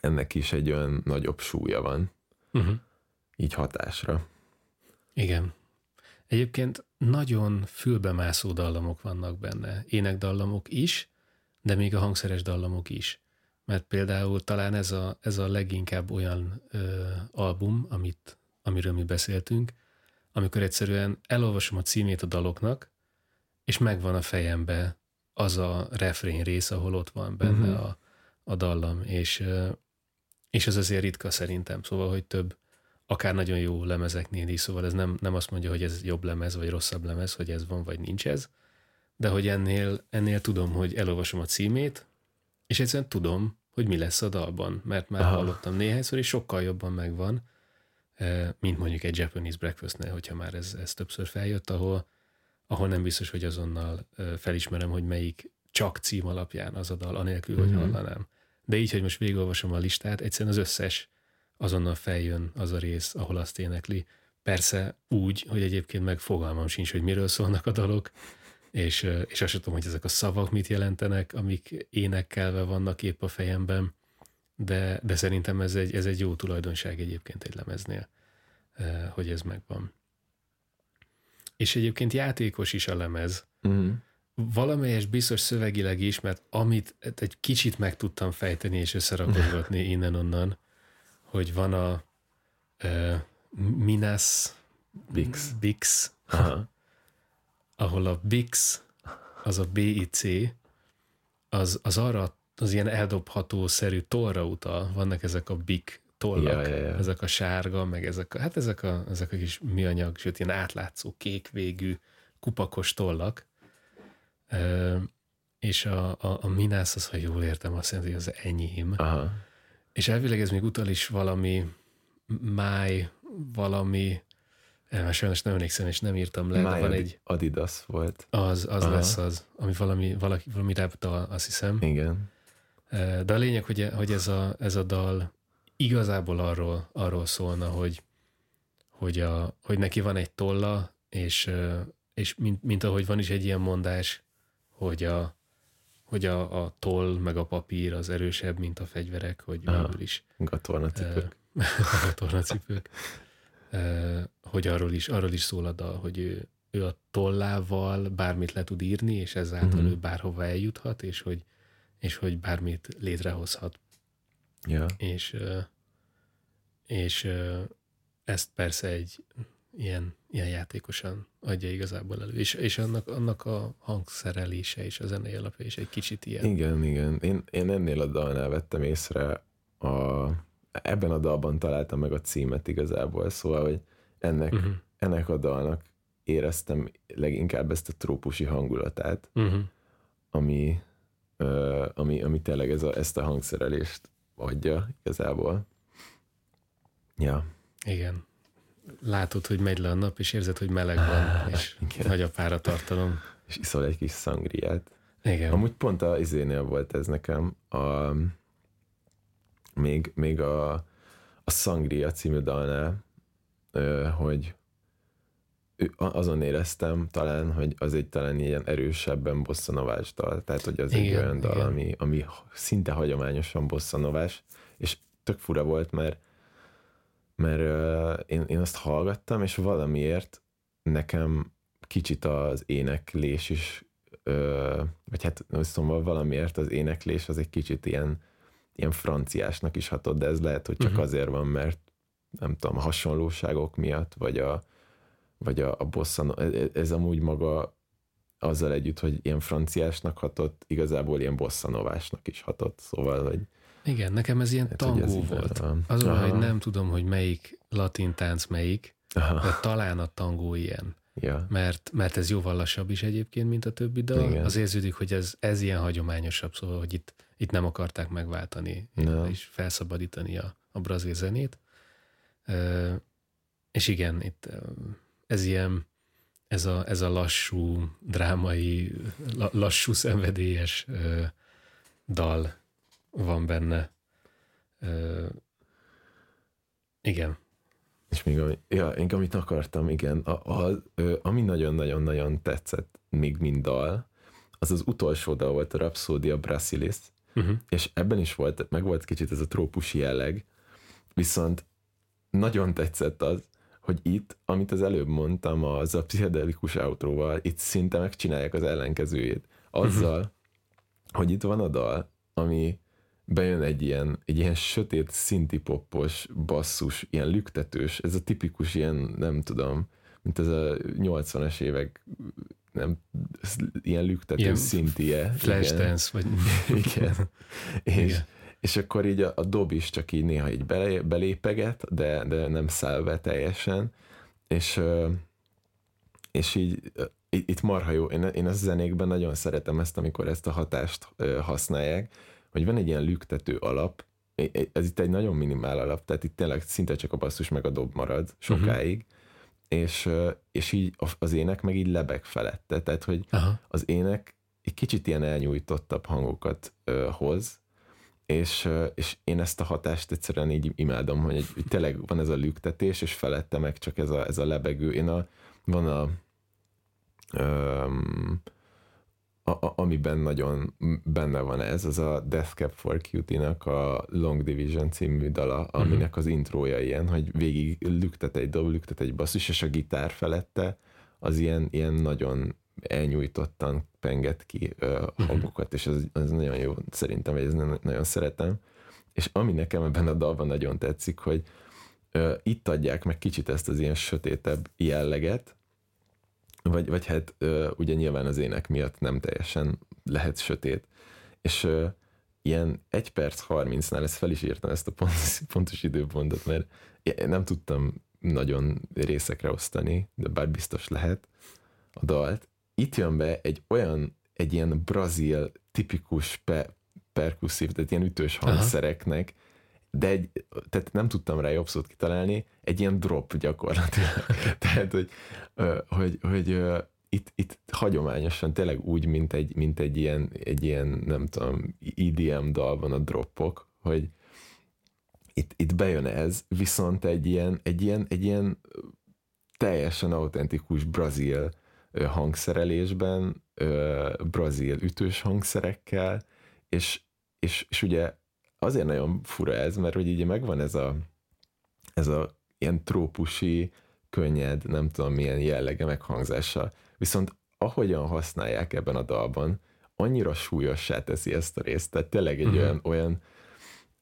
ennek is egy olyan nagyobb súlya van, uh-huh. így hatásra. Igen. Egyébként nagyon fülbemászó dallamok vannak benne. Énekdallamok is, de még a hangszeres dallamok is. Mert például talán ez a, ez a leginkább olyan ö, album, amit, amiről mi beszéltünk, amikor egyszerűen elolvasom a címét a daloknak, és megvan a fejembe az a refrén rész, ahol ott van benne uh-huh. a, a dallam, és, és ez azért ritka szerintem, szóval, hogy több, akár nagyon jó lemezeknél is, szóval ez nem, nem azt mondja, hogy ez jobb lemez, vagy rosszabb lemez, hogy ez van, vagy nincs ez, de hogy ennél, ennél tudom, hogy elolvasom a címét, és egyszerűen tudom, hogy mi lesz a dalban, mert már Aha. hallottam néhányszor, és sokkal jobban megvan, mint mondjuk egy Japanese breakfastnél, hogyha már ez, ez többször feljött, ahol, ahol nem biztos, hogy azonnal felismerem, hogy melyik csak cím alapján az a dal, anélkül, hogy mm-hmm. hallanám. De így, hogy most végigolvasom a listát, egyszerűen az összes azonnal feljön az a rész, ahol azt énekli. Persze úgy, hogy egyébként meg fogalmam sincs, hogy miről szólnak a dalok, és, és azt tudom, hogy ezek a szavak mit jelentenek, amik énekkelve vannak épp a fejemben, de, de szerintem ez egy, ez egy jó tulajdonság egyébként egy lemeznél, hogy ez megvan. És egyébként játékos is a lemez. Mm. Valamelyes biztos szövegileg is, mert amit egy kicsit meg tudtam fejteni és összerakodgatni innen-onnan, hogy van a uh, Minas Bix, Bix ahol a Bix, az a BIC, az, az arra az ilyen eldobható-szerű tollra utal, vannak ezek a big tollak, ja, ja, ja. ezek a sárga, meg ezek a, hát ezek a, ezek a kis műanyag, sőt ilyen átlátszó, kék végű, kupakos tollak, e, és a, a, a Minász az, ha jól értem, azt jelenti, hogy az enyém. Aha. És elvileg ez még utal is valami máj, valami már sajnos nem emlékszem, és nem írtam le, de van egy... Adidas volt. Az, az Aha. lesz az, ami valami, valaki, valami rap dal, azt hiszem. Igen. De a lényeg, hogy, hogy ez, a, ez a dal igazából arról, arról szólna, hogy, hogy, a, hogy neki van egy tolla, és, és mint, mint ahogy van is egy ilyen mondás, hogy a, hogy a, a toll meg a papír az erősebb, mint a fegyverek, hogy végül is. Gatornacipők. gatornacipők. Hogy arról is, arról is szól a dal, hogy ő, ő a tollával bármit le tud írni, és ezáltal uh-huh. ő bárhova eljuthat, és hogy, és hogy bármit létrehozhat. Ja. És, és ezt persze egy ilyen, ilyen játékosan adja igazából elő. És, és annak, annak a hangszerelése és a zenei alapja is egy kicsit ilyen. Igen, igen. Én, én ennél a dalnál vettem észre a, ebben a dalban találtam meg a címet igazából, szóval, hogy ennek, uh-huh. ennek a dalnak éreztem leginkább ezt a trópusi hangulatát, uh-huh. ami, uh, ami, ami tényleg ez a, ezt a hangszerelést adja igazából. Ja. Igen. Látod, hogy megy le a nap, és érzed, hogy meleg van, és Igen. nagy a páratartalom. És iszol egy kis szangriát. Igen. Amúgy pont a izénél volt ez nekem. A, még, még a, a Sangria című dalnál, hogy azon éreztem talán, hogy az egy talán ilyen erősebben bosszanovás dal, tehát hogy az igen, egy olyan dal, ami, ami szinte hagyományosan bosszanovás, és tök fura volt, mert mert én, én azt hallgattam, és valamiért nekem kicsit az éneklés is, vagy hát szóval valamiért az éneklés az egy kicsit ilyen ilyen franciásnak is hatott, de ez lehet, hogy csak uh-huh. azért van, mert nem tudom, a hasonlóságok miatt, vagy a, vagy a, a bosszan, ez, e, ez amúgy maga azzal együtt, hogy ilyen franciásnak hatott, igazából ilyen bosszanovásnak is hatott, szóval, hogy igen, nekem ez ilyen hát, tangó volt. Van. Az van, hogy nem tudom, hogy melyik latin tánc melyik, Aha. de talán a tangó ilyen. Ja. Mert, mert ez jóval lassabb is egyébként, mint a többi dal. Igen. Az érződik, hogy ez, ez ilyen hagyományosabb, szóval, hogy itt, itt nem akarták megváltani no. és felszabadítani a, a brazil zenét. Uh, és igen, itt ez ilyen, ez a, ez a lassú, drámai, lassú, szenvedélyes uh, dal van benne. Uh, igen. És még ami, ja, én amit akartam, igen, a, a, ami nagyon-nagyon-nagyon tetszett még mind dal, az az utolsó dal volt a Rhapsodia Brasilis, uh-huh. és ebben is volt, meg volt kicsit ez a trópusi jelleg, viszont nagyon tetszett az, hogy itt, amit az előbb mondtam, az a pszichedelikus outróval, itt szinte megcsinálják az ellenkezőjét. Azzal, uh-huh. hogy itt van a dal, ami bejön egy ilyen, egy ilyen sötét, szintipoppos basszus, ilyen lüktetős, ez a tipikus ilyen, nem tudom, mint ez a 80-as évek nem, ilyen lüktető ilyen szintie. Flashdance, vagy... igen. és, igen. és akkor így a, a dob is csak így néha így belé, belépeget, de, de nem száll be teljesen, és, és így itt marha jó. Én, én a zenékben nagyon szeretem ezt, amikor ezt a hatást használják, hogy van egy ilyen lüktető alap, ez itt egy nagyon minimál alap, tehát itt tényleg szinte csak a basszus meg a dob marad sokáig, uh-huh. És, és így az ének meg így lebeg felette, tehát hogy Aha. az ének egy kicsit ilyen elnyújtottabb hangokat hoz, és, és én ezt a hatást egyszerűen így imádom, hogy, egy, hogy tényleg van ez a lüktetés, és felette meg csak ez a, ez a lebegő. Én a, van a, um, a, a, amiben nagyon benne van ez, az a Death Cap for Cutie-nak a Long Division című dala, mhm. aminek az intrója ilyen, hogy végig lüktet egy dob, lüktet egy basszus, és a gitár felette az ilyen, ilyen nagyon elnyújtottan penget ki uh, hangokat, és ez, ez nagyon jó szerintem, vagy ez nagyon szeretem. És ami nekem ebben a dalban nagyon tetszik, hogy uh, itt adják meg kicsit ezt az ilyen sötétebb jelleget, vagy, vagy hát uh, ugye nyilván az ének miatt nem teljesen lehet sötét, és uh, ilyen 1 perc 30-nál ezt fel is írtam ezt a pontos, pontos időpontot, mert én nem tudtam nagyon részekre osztani, de bár biztos lehet a dalt, itt jön be egy olyan, egy ilyen brazil tipikus pe, perkusszív, tehát ilyen ütős hangszereknek, Aha. De egy, tehát nem tudtam rá jobb szót kitalálni, egy ilyen drop gyakorlatilag. tehát, hogy, hogy, hogy itt, itt hagyományosan tényleg úgy, mint egy, mint egy ilyen, egy ilyen, nem tudom, EDM dalban a droppok, hogy itt, itt bejön ez, viszont egy ilyen, egy ilyen, egy ilyen teljesen autentikus brazil hangszerelésben, brazil ütős hangszerekkel, és, és, és ugye azért nagyon fura ez, mert hogy így megvan ez a, ez a ilyen trópusi, könnyed, nem tudom milyen jellege meghangzása, viszont ahogyan használják ebben a dalban, annyira súlyossá teszi ezt a részt, tehát tényleg egy uh-huh. olyan, olyan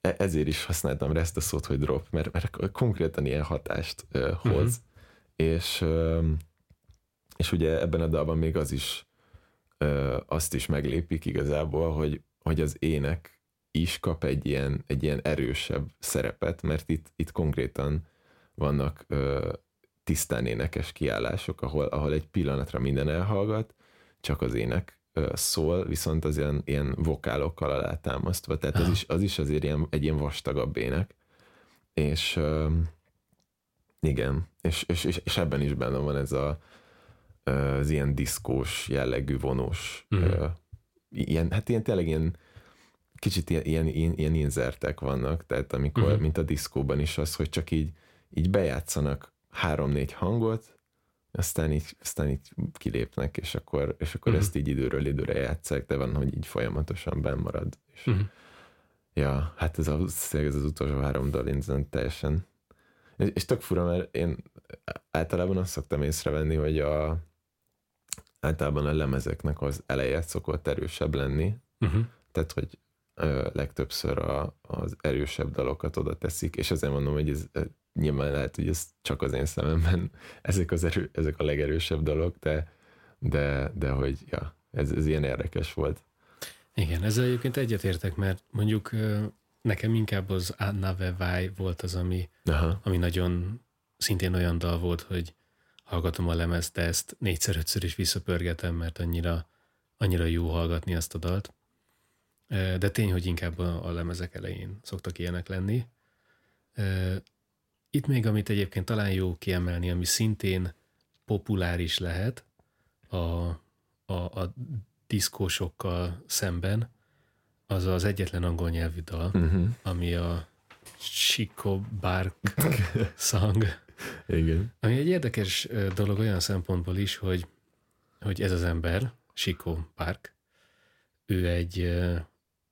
e, ezért is használtam rá ezt a szót, hogy drop, mert, mert konkrétan ilyen hatást uh, hoz, uh-huh. és uh, és ugye ebben a dalban még az is ö, azt is meglépik igazából, hogy, hogy az ének is kap egy ilyen, egy ilyen erősebb szerepet, mert itt, itt konkrétan vannak ö, tisztán énekes kiállások, ahol, ahol egy pillanatra minden elhallgat, csak az ének ö, szól, viszont az ilyen, ilyen vokálokkal alátámasztva, tehát az is, az is azért ilyen, egy ilyen vastagabb ének, és ö, igen, és, és, és, és ebben is benne van ez a, az ilyen diszkós jellegű vonós, uh-huh. ilyen, hát ilyen tényleg ilyen kicsit ilyen, ilyen, ilyen, inzertek vannak, tehát amikor, uh-huh. mint a diszkóban is az, hogy csak így, így bejátszanak három-négy hangot, aztán így, aztán így kilépnek, és akkor, és akkor uh-huh. ezt így időről időre játszák, de van, hogy így folyamatosan benn marad. És, uh-huh. Ja, hát ez, a, ez az utolsó három dal teljesen és, és tök fura, mert én általában azt szoktam észrevenni, hogy a, általában a lemezeknek az eleje szokott erősebb lenni, uh-huh. tehát hogy legtöbbször a, az erősebb dalokat oda teszik, és azért mondom, hogy ez nyilván lehet, hogy ez csak az én szememben ezek, az erő, ezek a legerősebb dalok, de, de, de hogy ja, ez, ez ilyen érdekes volt. Igen, ezzel egyébként egyetértek, mert mondjuk nekem inkább az Nave Vai volt az, ami, Aha. ami nagyon szintén olyan dal volt, hogy hallgatom a lemezt, de ezt négyszer-ötször is visszapörgetem, mert annyira, annyira jó hallgatni azt a dalt. De tény, hogy inkább a, a lemezek elején szoktak ilyenek lenni. Itt még, amit egyébként talán jó kiemelni, ami szintén populáris lehet a, a, a diszkósokkal szemben, az az egyetlen angol nyelvű dal, uh-huh. ami a Chico Bark Song igen. Ami egy érdekes dolog olyan szempontból is, hogy, hogy ez az ember, Chico Park, ő egy,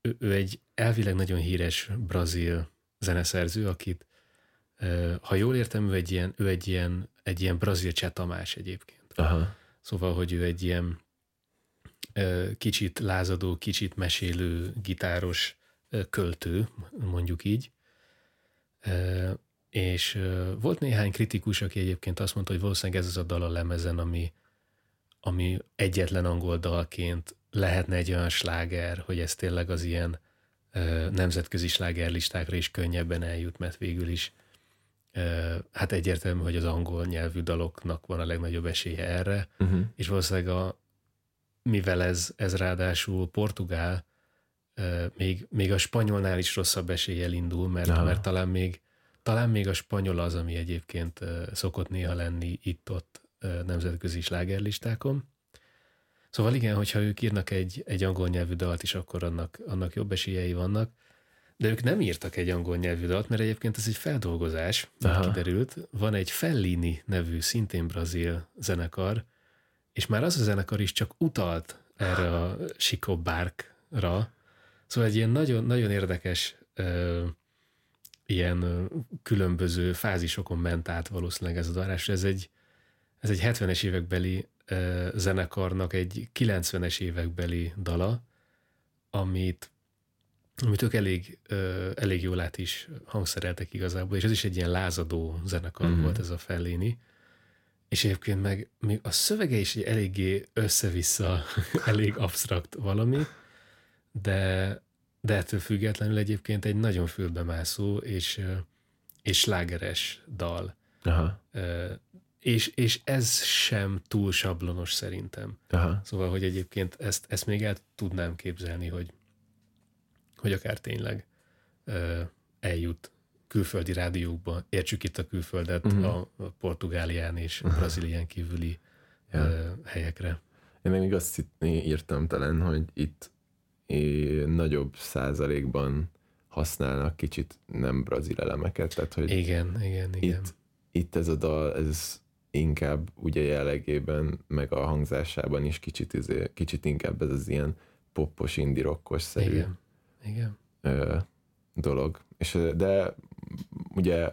ő, ő egy elvileg nagyon híres brazil zeneszerző, akit, ha jól értem, ő egy ilyen, ő egy ilyen, egy ilyen brazil csetamás egyébként. Aha. Szóval, hogy ő egy ilyen kicsit lázadó, kicsit mesélő, gitáros költő, mondjuk így és volt néhány kritikus, aki egyébként azt mondta, hogy valószínűleg ez az a dal a lemezen, ami, ami egyetlen angol dalként lehetne egy olyan sláger, hogy ez tényleg az ilyen ö, nemzetközi slágerlistákra is könnyebben eljut, mert végül is ö, hát egyértelmű, hogy az angol nyelvű daloknak van a legnagyobb esélye erre, uh-huh. és valószínűleg a, mivel ez, ez ráadásul portugál, még, még a spanyolnál is rosszabb eséllyel indul, mert, mert talán még talán még a spanyol az, ami egyébként szokott néha lenni itt-ott nemzetközi slágerlistákon. Szóval igen, hogyha ők írnak egy, egy angol nyelvű dalt is, akkor annak, annak jobb esélyei vannak. De ők nem írtak egy angol nyelvű dalt, mert egyébként ez egy feldolgozás, Aha. kiderült. Van egy Fellini nevű, szintén brazil zenekar, és már az a zenekar is csak utalt erre a Chico Barkra. Szóval egy ilyen nagyon, nagyon érdekes ö, ilyen különböző fázisokon ment át valószínűleg ez a darás. Ez egy, ez egy 70-es évekbeli zenekarnak egy 90-es évekbeli dala, amit amit ők elég, elég jól át is hangszereltek igazából, és ez is egy ilyen lázadó zenekar mm-hmm. volt ez a Fellini. És egyébként meg még a szövege is egy eléggé össze-vissza, elég absztrakt valami, de, de ettől függetlenül egyébként egy nagyon fülbemászó és, és slágeres dal. Aha. És, és ez sem túl sablonos szerintem. Aha. Szóval, hogy egyébként ezt, ezt még el tudnám képzelni, hogy, hogy akár tényleg eljut külföldi rádiókba, értsük itt a külföldet uh-huh. a, Portugálián és uh-huh. Brazílián kívüli ja. helyekre. Én még azt írtam talán, hogy itt nagyobb százalékban használnak kicsit nem brazil elemeket. Tehát, hogy igen, igen, igen. Itt, itt ez a dal, ez inkább ugye jellegében, meg a hangzásában is kicsit, izé, kicsit inkább ez az ilyen poppos, indirokkos szerű igen, igen. Ö, dolog. És, de ugye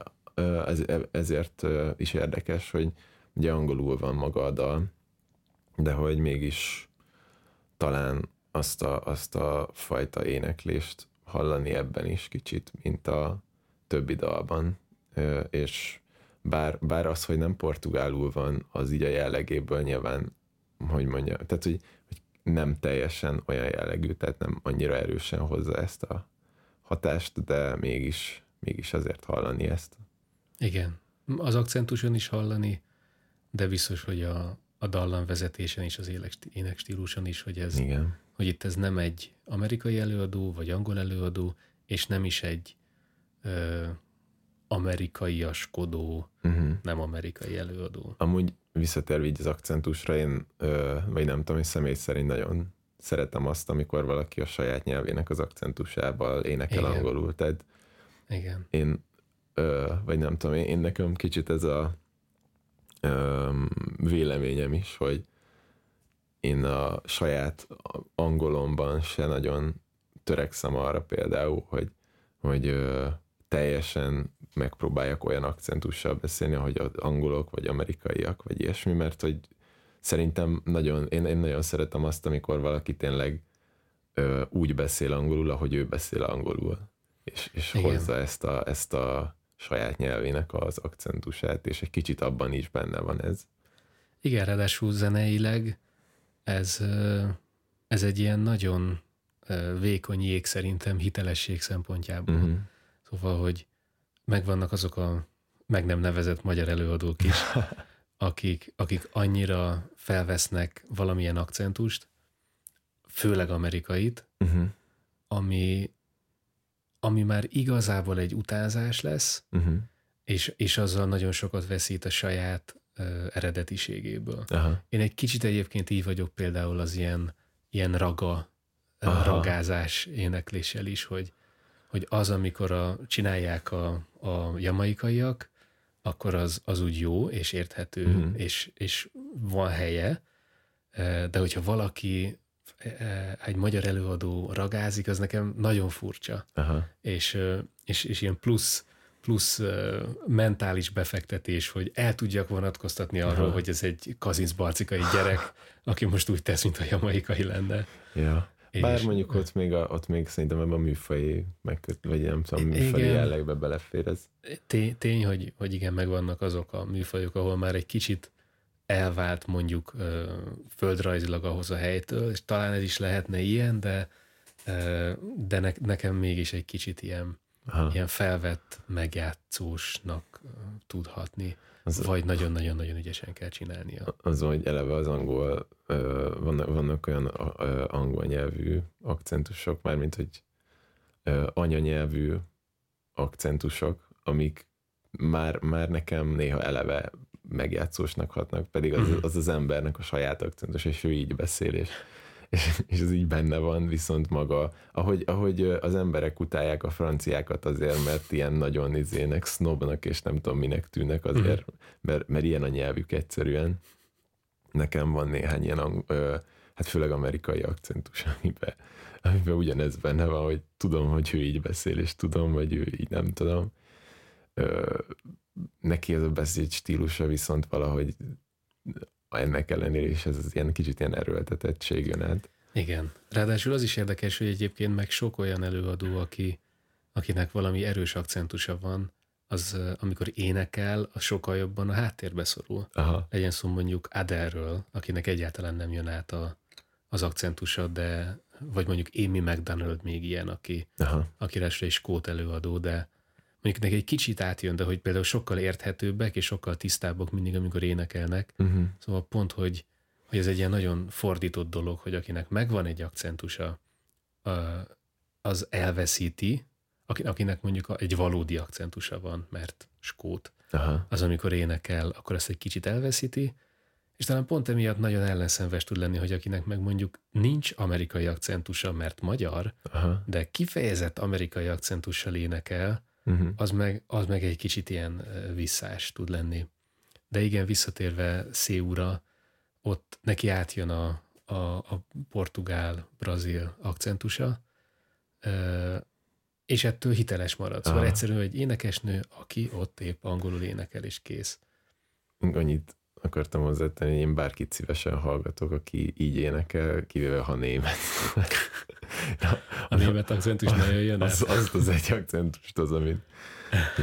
ez, ezért is érdekes, hogy ugye angolul van maga a dal, de hogy mégis talán azt a, azt a fajta éneklést hallani ebben is kicsit, mint a többi dalban, és bár, bár az, hogy nem portugálul van, az így a jellegéből nyilván, hogy mondja, tehát, hogy, hogy nem teljesen olyan jellegű, tehát nem annyira erősen hozza ezt a hatást, de mégis, mégis azért hallani ezt. Igen, az akcentuson is hallani, de biztos, hogy a, a dallam vezetésen is, az énekstíluson is, hogy ez, Igen hogy itt ez nem egy amerikai előadó, vagy angol előadó, és nem is egy ö, amerikaiaskodó, uh-huh. nem amerikai előadó. Amúgy visszatérve így az akcentusra, én, ö, vagy nem tudom, hogy személy szerint nagyon szeretem azt, amikor valaki a saját nyelvének az akcentusával énekel Igen. angolul. Tehát Igen. én, ö, vagy nem tudom, én, én nekem kicsit ez a ö, véleményem is, hogy én a saját angolomban se nagyon törekszem arra például, hogy, hogy ö, teljesen megpróbáljak olyan akcentussal beszélni, ahogy az angolok, vagy amerikaiak, vagy ilyesmi, mert hogy szerintem nagyon, én, én nagyon szeretem azt, amikor valaki tényleg ö, úgy beszél angolul, ahogy ő beszél angolul, és, és hozza ezt a, ezt a saját nyelvének az akcentusát, és egy kicsit abban is benne van ez. Igen, ráadásul zeneileg ez, ez egy ilyen nagyon vékony jég szerintem hitelesség szempontjából. Uh-huh. Szóval, hogy megvannak azok a meg nem nevezett magyar előadók is, akik, akik annyira felvesznek valamilyen akcentust, főleg amerikait, uh-huh. ami, ami már igazából egy utázás lesz, uh-huh. és, és azzal nagyon sokat veszít a saját eredetiségéből. Aha. Én egy kicsit egyébként így vagyok például az ilyen, ilyen raga, Aha. ragázás énekléssel is, hogy, hogy az, amikor a, csinálják a, a jamaikaiak, akkor az, az úgy jó és érthető, uh-huh. és, és van helye, de hogyha valaki, egy magyar előadó ragázik, az nekem nagyon furcsa. Aha. És, és, és ilyen plusz plusz mentális befektetés, hogy el tudjak vonatkoztatni arról, Aha. hogy ez egy kazincbarcikai gyerek, aki most úgy tesz, mint a jamaikai lenne. Ja. Bár és, mondjuk ott még, a, ott még szerintem ebben a műfai megköt, vagy nem tudom, műfai igen, jellegbe belefér ez. Tény, tény hogy, hogy igen, megvannak azok a műfajok, ahol már egy kicsit elvált mondjuk földrajzilag ahhoz a helytől, és talán ez is lehetne ilyen, de, de ne, nekem mégis egy kicsit ilyen Aha. ilyen felvett megjátszósnak tudhatni, az, vagy nagyon-nagyon-nagyon ügyesen kell csinálnia. Az, hogy eleve az angol, vannak, vannak olyan angol nyelvű akcentusok, mármint, hogy anyanyelvű akcentusok, amik már, már nekem néha eleve megjátszósnak hatnak, pedig az, mhm. az az embernek a saját akcentus, és ő így beszél, és, és, és ez így benne van, viszont maga, ahogy, ahogy az emberek utálják a franciákat azért, mert ilyen nagyon izének, snobnak, és nem tudom minek tűnnek azért, mhm. mert, mert ilyen a nyelvük egyszerűen. Nekem van néhány ilyen, ö, hát főleg amerikai akcentus, amiben, amiben ugyanez benne van, hogy tudom, hogy ő így beszél, és tudom, hogy ő így nem tudom. Ö, neki ez a beszéd stílusa viszont valahogy ennek ellenére is ez az ilyen kicsit ilyen erőltetettség jön át. Igen. Ráadásul az is érdekes, hogy egyébként meg sok olyan előadó, aki, akinek valami erős akcentusa van, az amikor énekel, az sokkal jobban a háttérbe szorul. Aha. Legyen szó mondjuk Adelről, akinek egyáltalán nem jön át a, az akcentusa, de vagy mondjuk Amy McDonald még ilyen, aki, Aha. aki is skót előadó, de mondjuk neki egy kicsit átjön, de hogy például sokkal érthetőbbek és sokkal tisztábbak mindig, amikor énekelnek. Uh-huh. Szóval pont, hogy, hogy ez egy ilyen nagyon fordított dolog, hogy akinek megvan egy akcentusa, az elveszíti, akinek mondjuk egy valódi akcentusa van, mert skót, Aha. az amikor énekel, akkor ezt egy kicsit elveszíti, és talán pont emiatt nagyon ellenszenves tud lenni, hogy akinek meg mondjuk nincs amerikai akcentusa, mert magyar, Aha. de kifejezett amerikai akcentussal énekel, uh-huh. az, meg, az meg egy kicsit ilyen visszás tud lenni. De igen, visszatérve Széúra, ott neki átjön a, a, a portugál-brazil akcentusa, és ettől hiteles marad. Szóval Aha. egyszerűen egy énekesnő, aki ott épp angolul énekel, és kész. Annyit akartam hozzátenni, én bárkit szívesen hallgatok, aki így énekel, kivéve ha német. a német akcentus nagyon jön az, az, az egy akcentust az, amit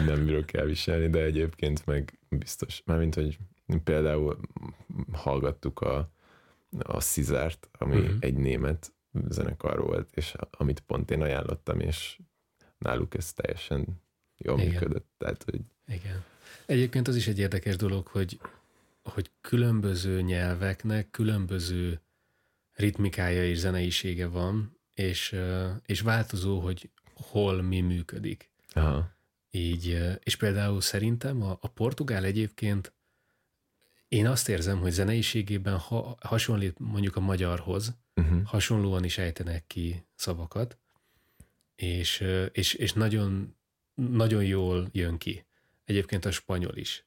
nem bírok elviselni, de egyébként meg biztos, mármint, hogy például hallgattuk a, a Szizárt, ami uh-huh. egy német zenekar volt, és amit pont én ajánlottam, és náluk ez teljesen jól Igen. működött. Tehát, hogy... Igen. Egyébként az is egy érdekes dolog, hogy hogy különböző nyelveknek különböző ritmikája és zeneisége van, és, és változó, hogy hol mi működik. Aha. Így, és például szerintem a, a portugál egyébként én azt érzem, hogy zeneiségében ha, hasonlít mondjuk a magyarhoz, uh-huh. hasonlóan is ejtenek ki szavakat, és, és, és nagyon, nagyon jól jön ki. Egyébként a spanyol is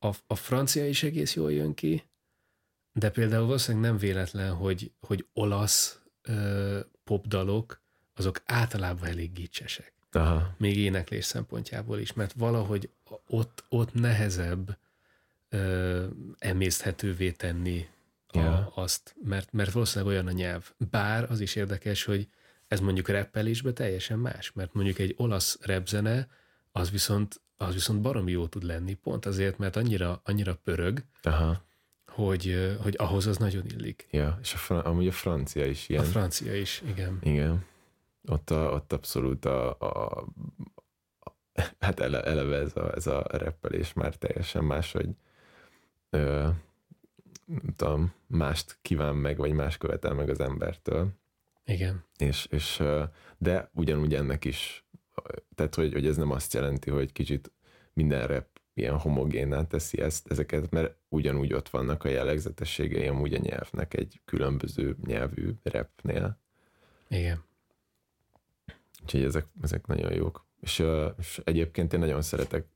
a, a francia is egész jól jön ki, de például valószínűleg nem véletlen, hogy, hogy olasz ö, popdalok, azok általában elég gicsesek. Aha. Még éneklés szempontjából is, mert valahogy ott, ott nehezebb ö, emészthetővé tenni a, azt, mert, mert valószínűleg olyan a nyelv. Bár az is érdekes, hogy ez mondjuk reppelésben teljesen más, mert mondjuk egy olasz repzene, az viszont az viszont baromi jó tud lenni, pont azért, mert annyira, annyira pörög, Aha. Hogy, hogy ahhoz az nagyon illik. Ja, és a, fran- amúgy a francia is ilyen. A francia is, igen. Igen. Ott, a, ott abszolút a, a, a hát ele, eleve ez a, ez a reppelés már teljesen más, hogy ö, nem tudom, mást kíván meg, vagy más követel meg az embertől. Igen. És, és de ugyanúgy ennek is tehát hogy, hogy ez nem azt jelenti, hogy kicsit minden rep ilyen homogénná teszi ezt, ezeket, mert ugyanúgy ott vannak a jellegzetességei amúgy a nyelvnek egy különböző nyelvű repnél. Igen. Úgyhogy ezek, ezek nagyon jók. És, és egyébként én nagyon szeretek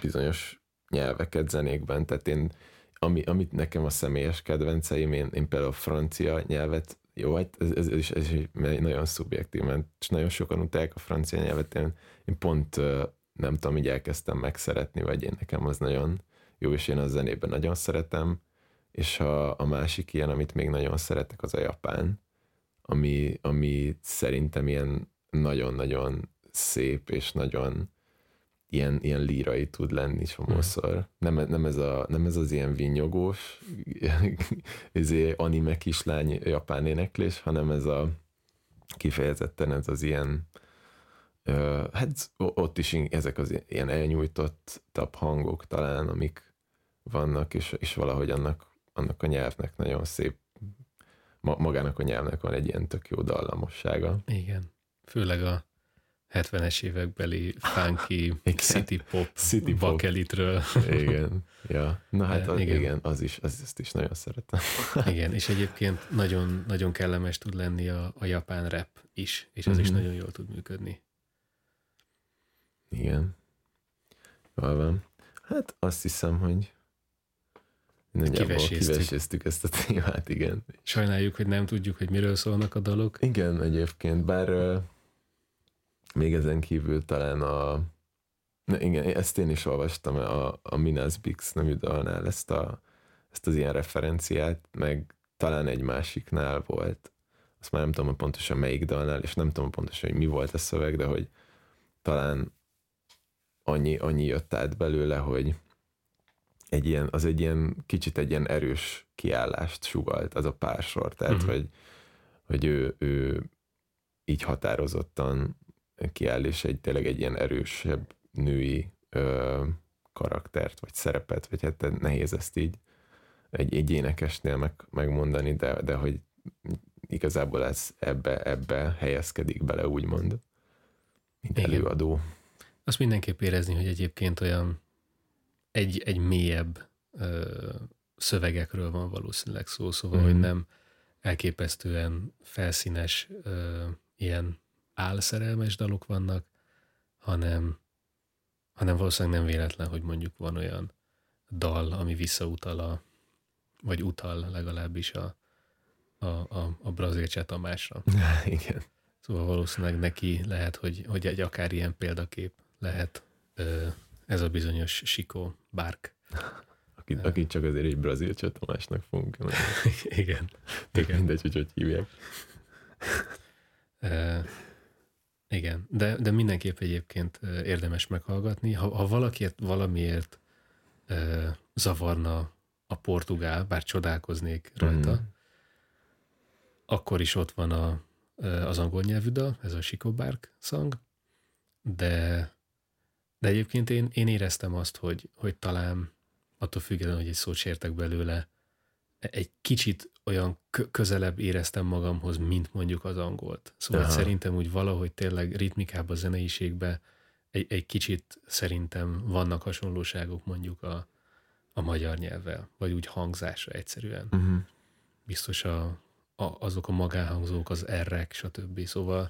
bizonyos nyelveket zenékben, tehát én, ami, amit nekem a személyes kedvenceim, én, én például a francia nyelvet jó, hát ez, ez, ez, ez nagyon szubjektív, mert nagyon sokan utálják a francia nyelvet, én, én pont nem tudom, így elkezdtem megszeretni, vagy én nekem az nagyon jó, és én a zenében nagyon szeretem, és a, a másik ilyen, amit még nagyon szeretek, az a japán, ami, ami szerintem ilyen nagyon-nagyon szép, és nagyon ilyen, ilyen lírai tud lenni csomószor. Hmm. Nem, nem, ez a, nem ez az ilyen vinyogós izé, anime kislány japán éneklés, hanem ez a kifejezetten ez az ilyen hát ott is ezek az ilyen elnyújtottabb hangok talán, amik vannak, és, és valahogy annak, annak a nyelvnek nagyon szép, magának a nyelvnek van egy ilyen tök jó dallamossága. Igen, főleg a 70-es évekbeli funky city pop, city bakelitről. Igen, ja. Na hát az, igen. igen, az is, az, ezt is nagyon szeretem. Igen, és egyébként nagyon, nagyon kellemes tud lenni a, a japán rap is, és az mm-hmm. is mhm. nagyon jól tud működni. Igen. Jól van. Hát azt hiszem, hogy kiveséztük ezt a témát, igen. Sajnáljuk, hogy nem tudjuk, hogy miről szólnak a dalok. Igen, egyébként, bár még ezen kívül talán a Na igen, ezt én is olvastam a, a Minas Bix nevű dalnál ezt, a, ezt az ilyen referenciát, meg talán egy másiknál volt. Azt már nem tudom pontosan melyik dalnál, és nem tudom pontosan, hogy mi volt a szöveg, de hogy talán annyi, annyi jött át belőle, hogy egy ilyen, az egy ilyen kicsit egy ilyen erős kiállást sugalt az a pár sor, tehát uh-huh. hogy, hogy ő, ő így határozottan kiáll, és egy tényleg egy ilyen erősebb női ö, karaktert, vagy szerepet, vagy hát nehéz ezt így egy, egy énekesnél meg, megmondani, de, de hogy igazából ez ebbe, ebbe helyezkedik bele, úgymond, mint Igen. előadó. Azt mindenképp érezni, hogy egyébként olyan egy, egy mélyebb ö, szövegekről van valószínűleg szó, szóval, mm. hogy nem elképesztően felszínes ö, ilyen álszerelmes dalok vannak, hanem, hanem valószínűleg nem véletlen, hogy mondjuk van olyan dal, ami visszautal a, vagy utal legalábbis a, a, a, a brazil Tamásra. Igen. Szóval valószínűleg neki lehet, hogy, hogy egy akár ilyen példakép lehet ez a bizonyos Sikó Bárk. Akit, akit csak azért egy brazil Tamásnak fogunk. igen. igen. Mindegy, hogy hogy hívják. Igen, de, de mindenképp egyébként érdemes meghallgatni. Ha, ha valakiért valamiért e, zavarna a portugál, bár csodálkoznék rajta, mm. akkor is ott van a, az angol nyelvű dal, ez a Chico Bark szang, de, de egyébként én, én éreztem azt, hogy, hogy talán attól függetlenül, hogy egy szót sértek belőle, egy kicsit olyan közelebb éreztem magamhoz, mint mondjuk az angolt. Szóval Aha. szerintem úgy valahogy tényleg ritmikába, zeneiségbe egy, egy kicsit szerintem vannak hasonlóságok mondjuk a, a magyar nyelvvel, vagy úgy hangzásra egyszerűen. Uh-huh. Biztos a, a, azok a magánhangzók, az errek, stb. Szóval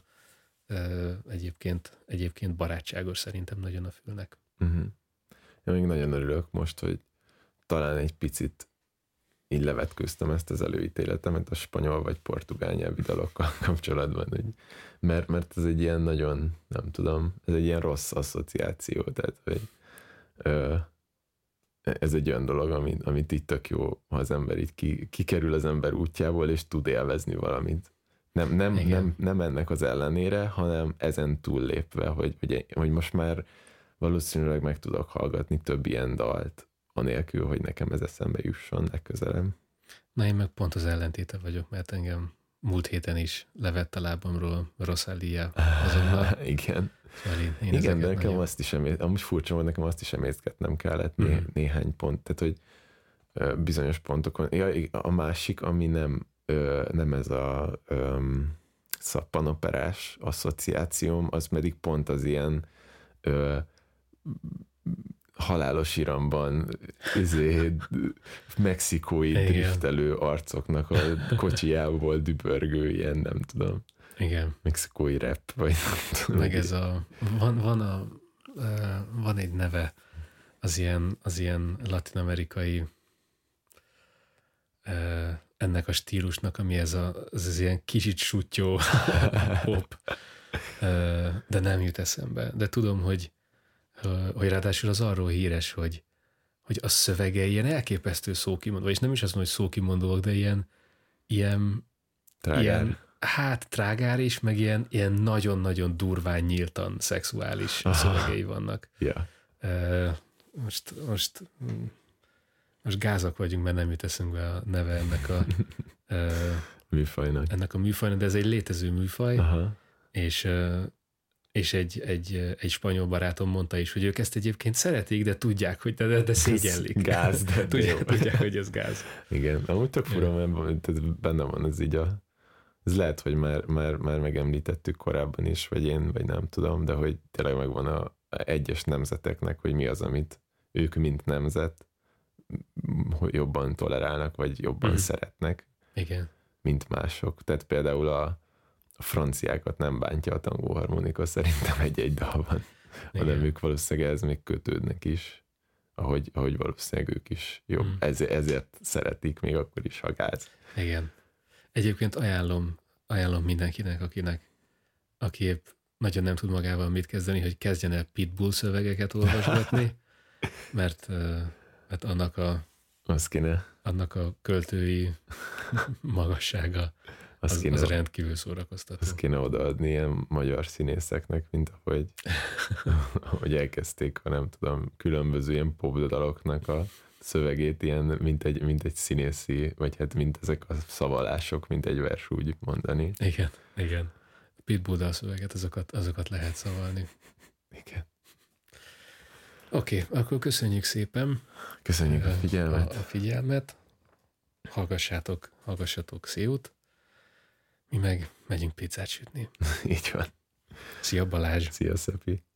ö, egyébként, egyébként barátságos szerintem nagyon a fülnek. Uh-huh. Én még nagyon örülök most, hogy talán egy picit így levetkőztem ezt az előítéletemet a spanyol vagy portugál nyelvi dalokkal kapcsolatban, hogy, mert, mert ez egy ilyen nagyon, nem tudom, ez egy ilyen rossz asszociáció, tehát hogy ö, ez egy olyan dolog, amit, amit itt tök jó, ha az ember így ki, kikerül az ember útjából, és tud élvezni valamit. Nem, nem, nem, nem ennek az ellenére, hanem ezen túllépve, hogy, hogy, hogy most már valószínűleg meg tudok hallgatni több ilyen dalt, anélkül, hogy nekem ez eszembe jusson legközelebb. Na én meg pont az ellentéte vagyok, mert engem múlt héten is levett a lábamról Rosalia azonnal. Igen. Szóval én, én Igen, de nekem nagyon... azt is emét, amúgy furcsa hogy nekem azt is emészgetnem kellett mm. né, néhány pont, tehát hogy bizonyos pontokon. Ja, a másik, ami nem, nem ez a um, szappanoperás asszociációm, az pedig pont az ilyen halálos iramban izé, mexikói Igen. driftelő arcoknak a kocsijából dübörgő ilyen, nem tudom. Igen. Mexikói rap, vagy nem tudom. Meg ez a, van, van, a, van egy neve az ilyen, az ilyen latinamerikai ennek a stílusnak, ami ez a, az, az ilyen kicsit sutyó pop, de nem jut eszembe. De tudom, hogy hogy ráadásul az arról híres, hogy, hogy a szövege ilyen elképesztő szókimondó, és nem is azt mondom, hogy szókimondóak, de ilyen, ilyen, trágár. ilyen hát trágár is, meg ilyen, ilyen nagyon-nagyon durván nyíltan szexuális Aha. szövegei vannak. Yeah. Most, most, most gázak vagyunk, mert nem jut eszünkbe a neve ennek a műfajnak. Ennek a műfajnak, de ez egy létező műfaj, Aha. és és egy, egy, egy spanyol barátom mondta is, hogy ők ezt egyébként szeretik, de tudják, hogy de, de szégyellik. Gáz, de tudják, tudják, hogy ez gáz. Igen, amúgy tök fura, mert benne van ez így a ez lehet, hogy már, már, már megemlítettük korábban is, vagy én, vagy nem tudom, de hogy tényleg megvan a, egyes nemzeteknek, hogy mi az, amit ők, mint nemzet jobban tolerálnak, vagy jobban mm. szeretnek, Igen. mint mások. Tehát például a, a franciákat nem bántja a tangó harmonika szerintem egy-egy dalban, Igen. hanem ők valószínűleg ez még kötődnek is, ahogy, ahogy valószínűleg ők is jobb. Mm. Ez, ezért szeretik még akkor is a gáz. Igen. Egyébként ajánlom, ajánlom mindenkinek, akinek, aki épp nagyon nem tud magával mit kezdeni, hogy kezdjen el pitbull szövegeket olvasgatni, mert, mert annak a az kéne. annak a költői magassága az, az, kéne, az rendkívül szórakoztató. Azt kéne odaadni ilyen magyar színészeknek, mint ahogy, ahogy elkezdték, ha nem tudom, különböző ilyen popdaloknak a szövegét ilyen, mint egy, mint egy színészi, vagy hát mint ezek a szavalások, mint egy vers úgy mondani. Igen, igen. Pitbull a szöveget, azokat, azokat lehet szavalni. Igen. Oké, okay, akkor köszönjük szépen. Köszönjük a figyelmet. A, a figyelmet. Hallgassátok, hallgassatok széut. Mi meg megyünk pizzát sütni. Így van. Szia Balázs. Szia Szepi.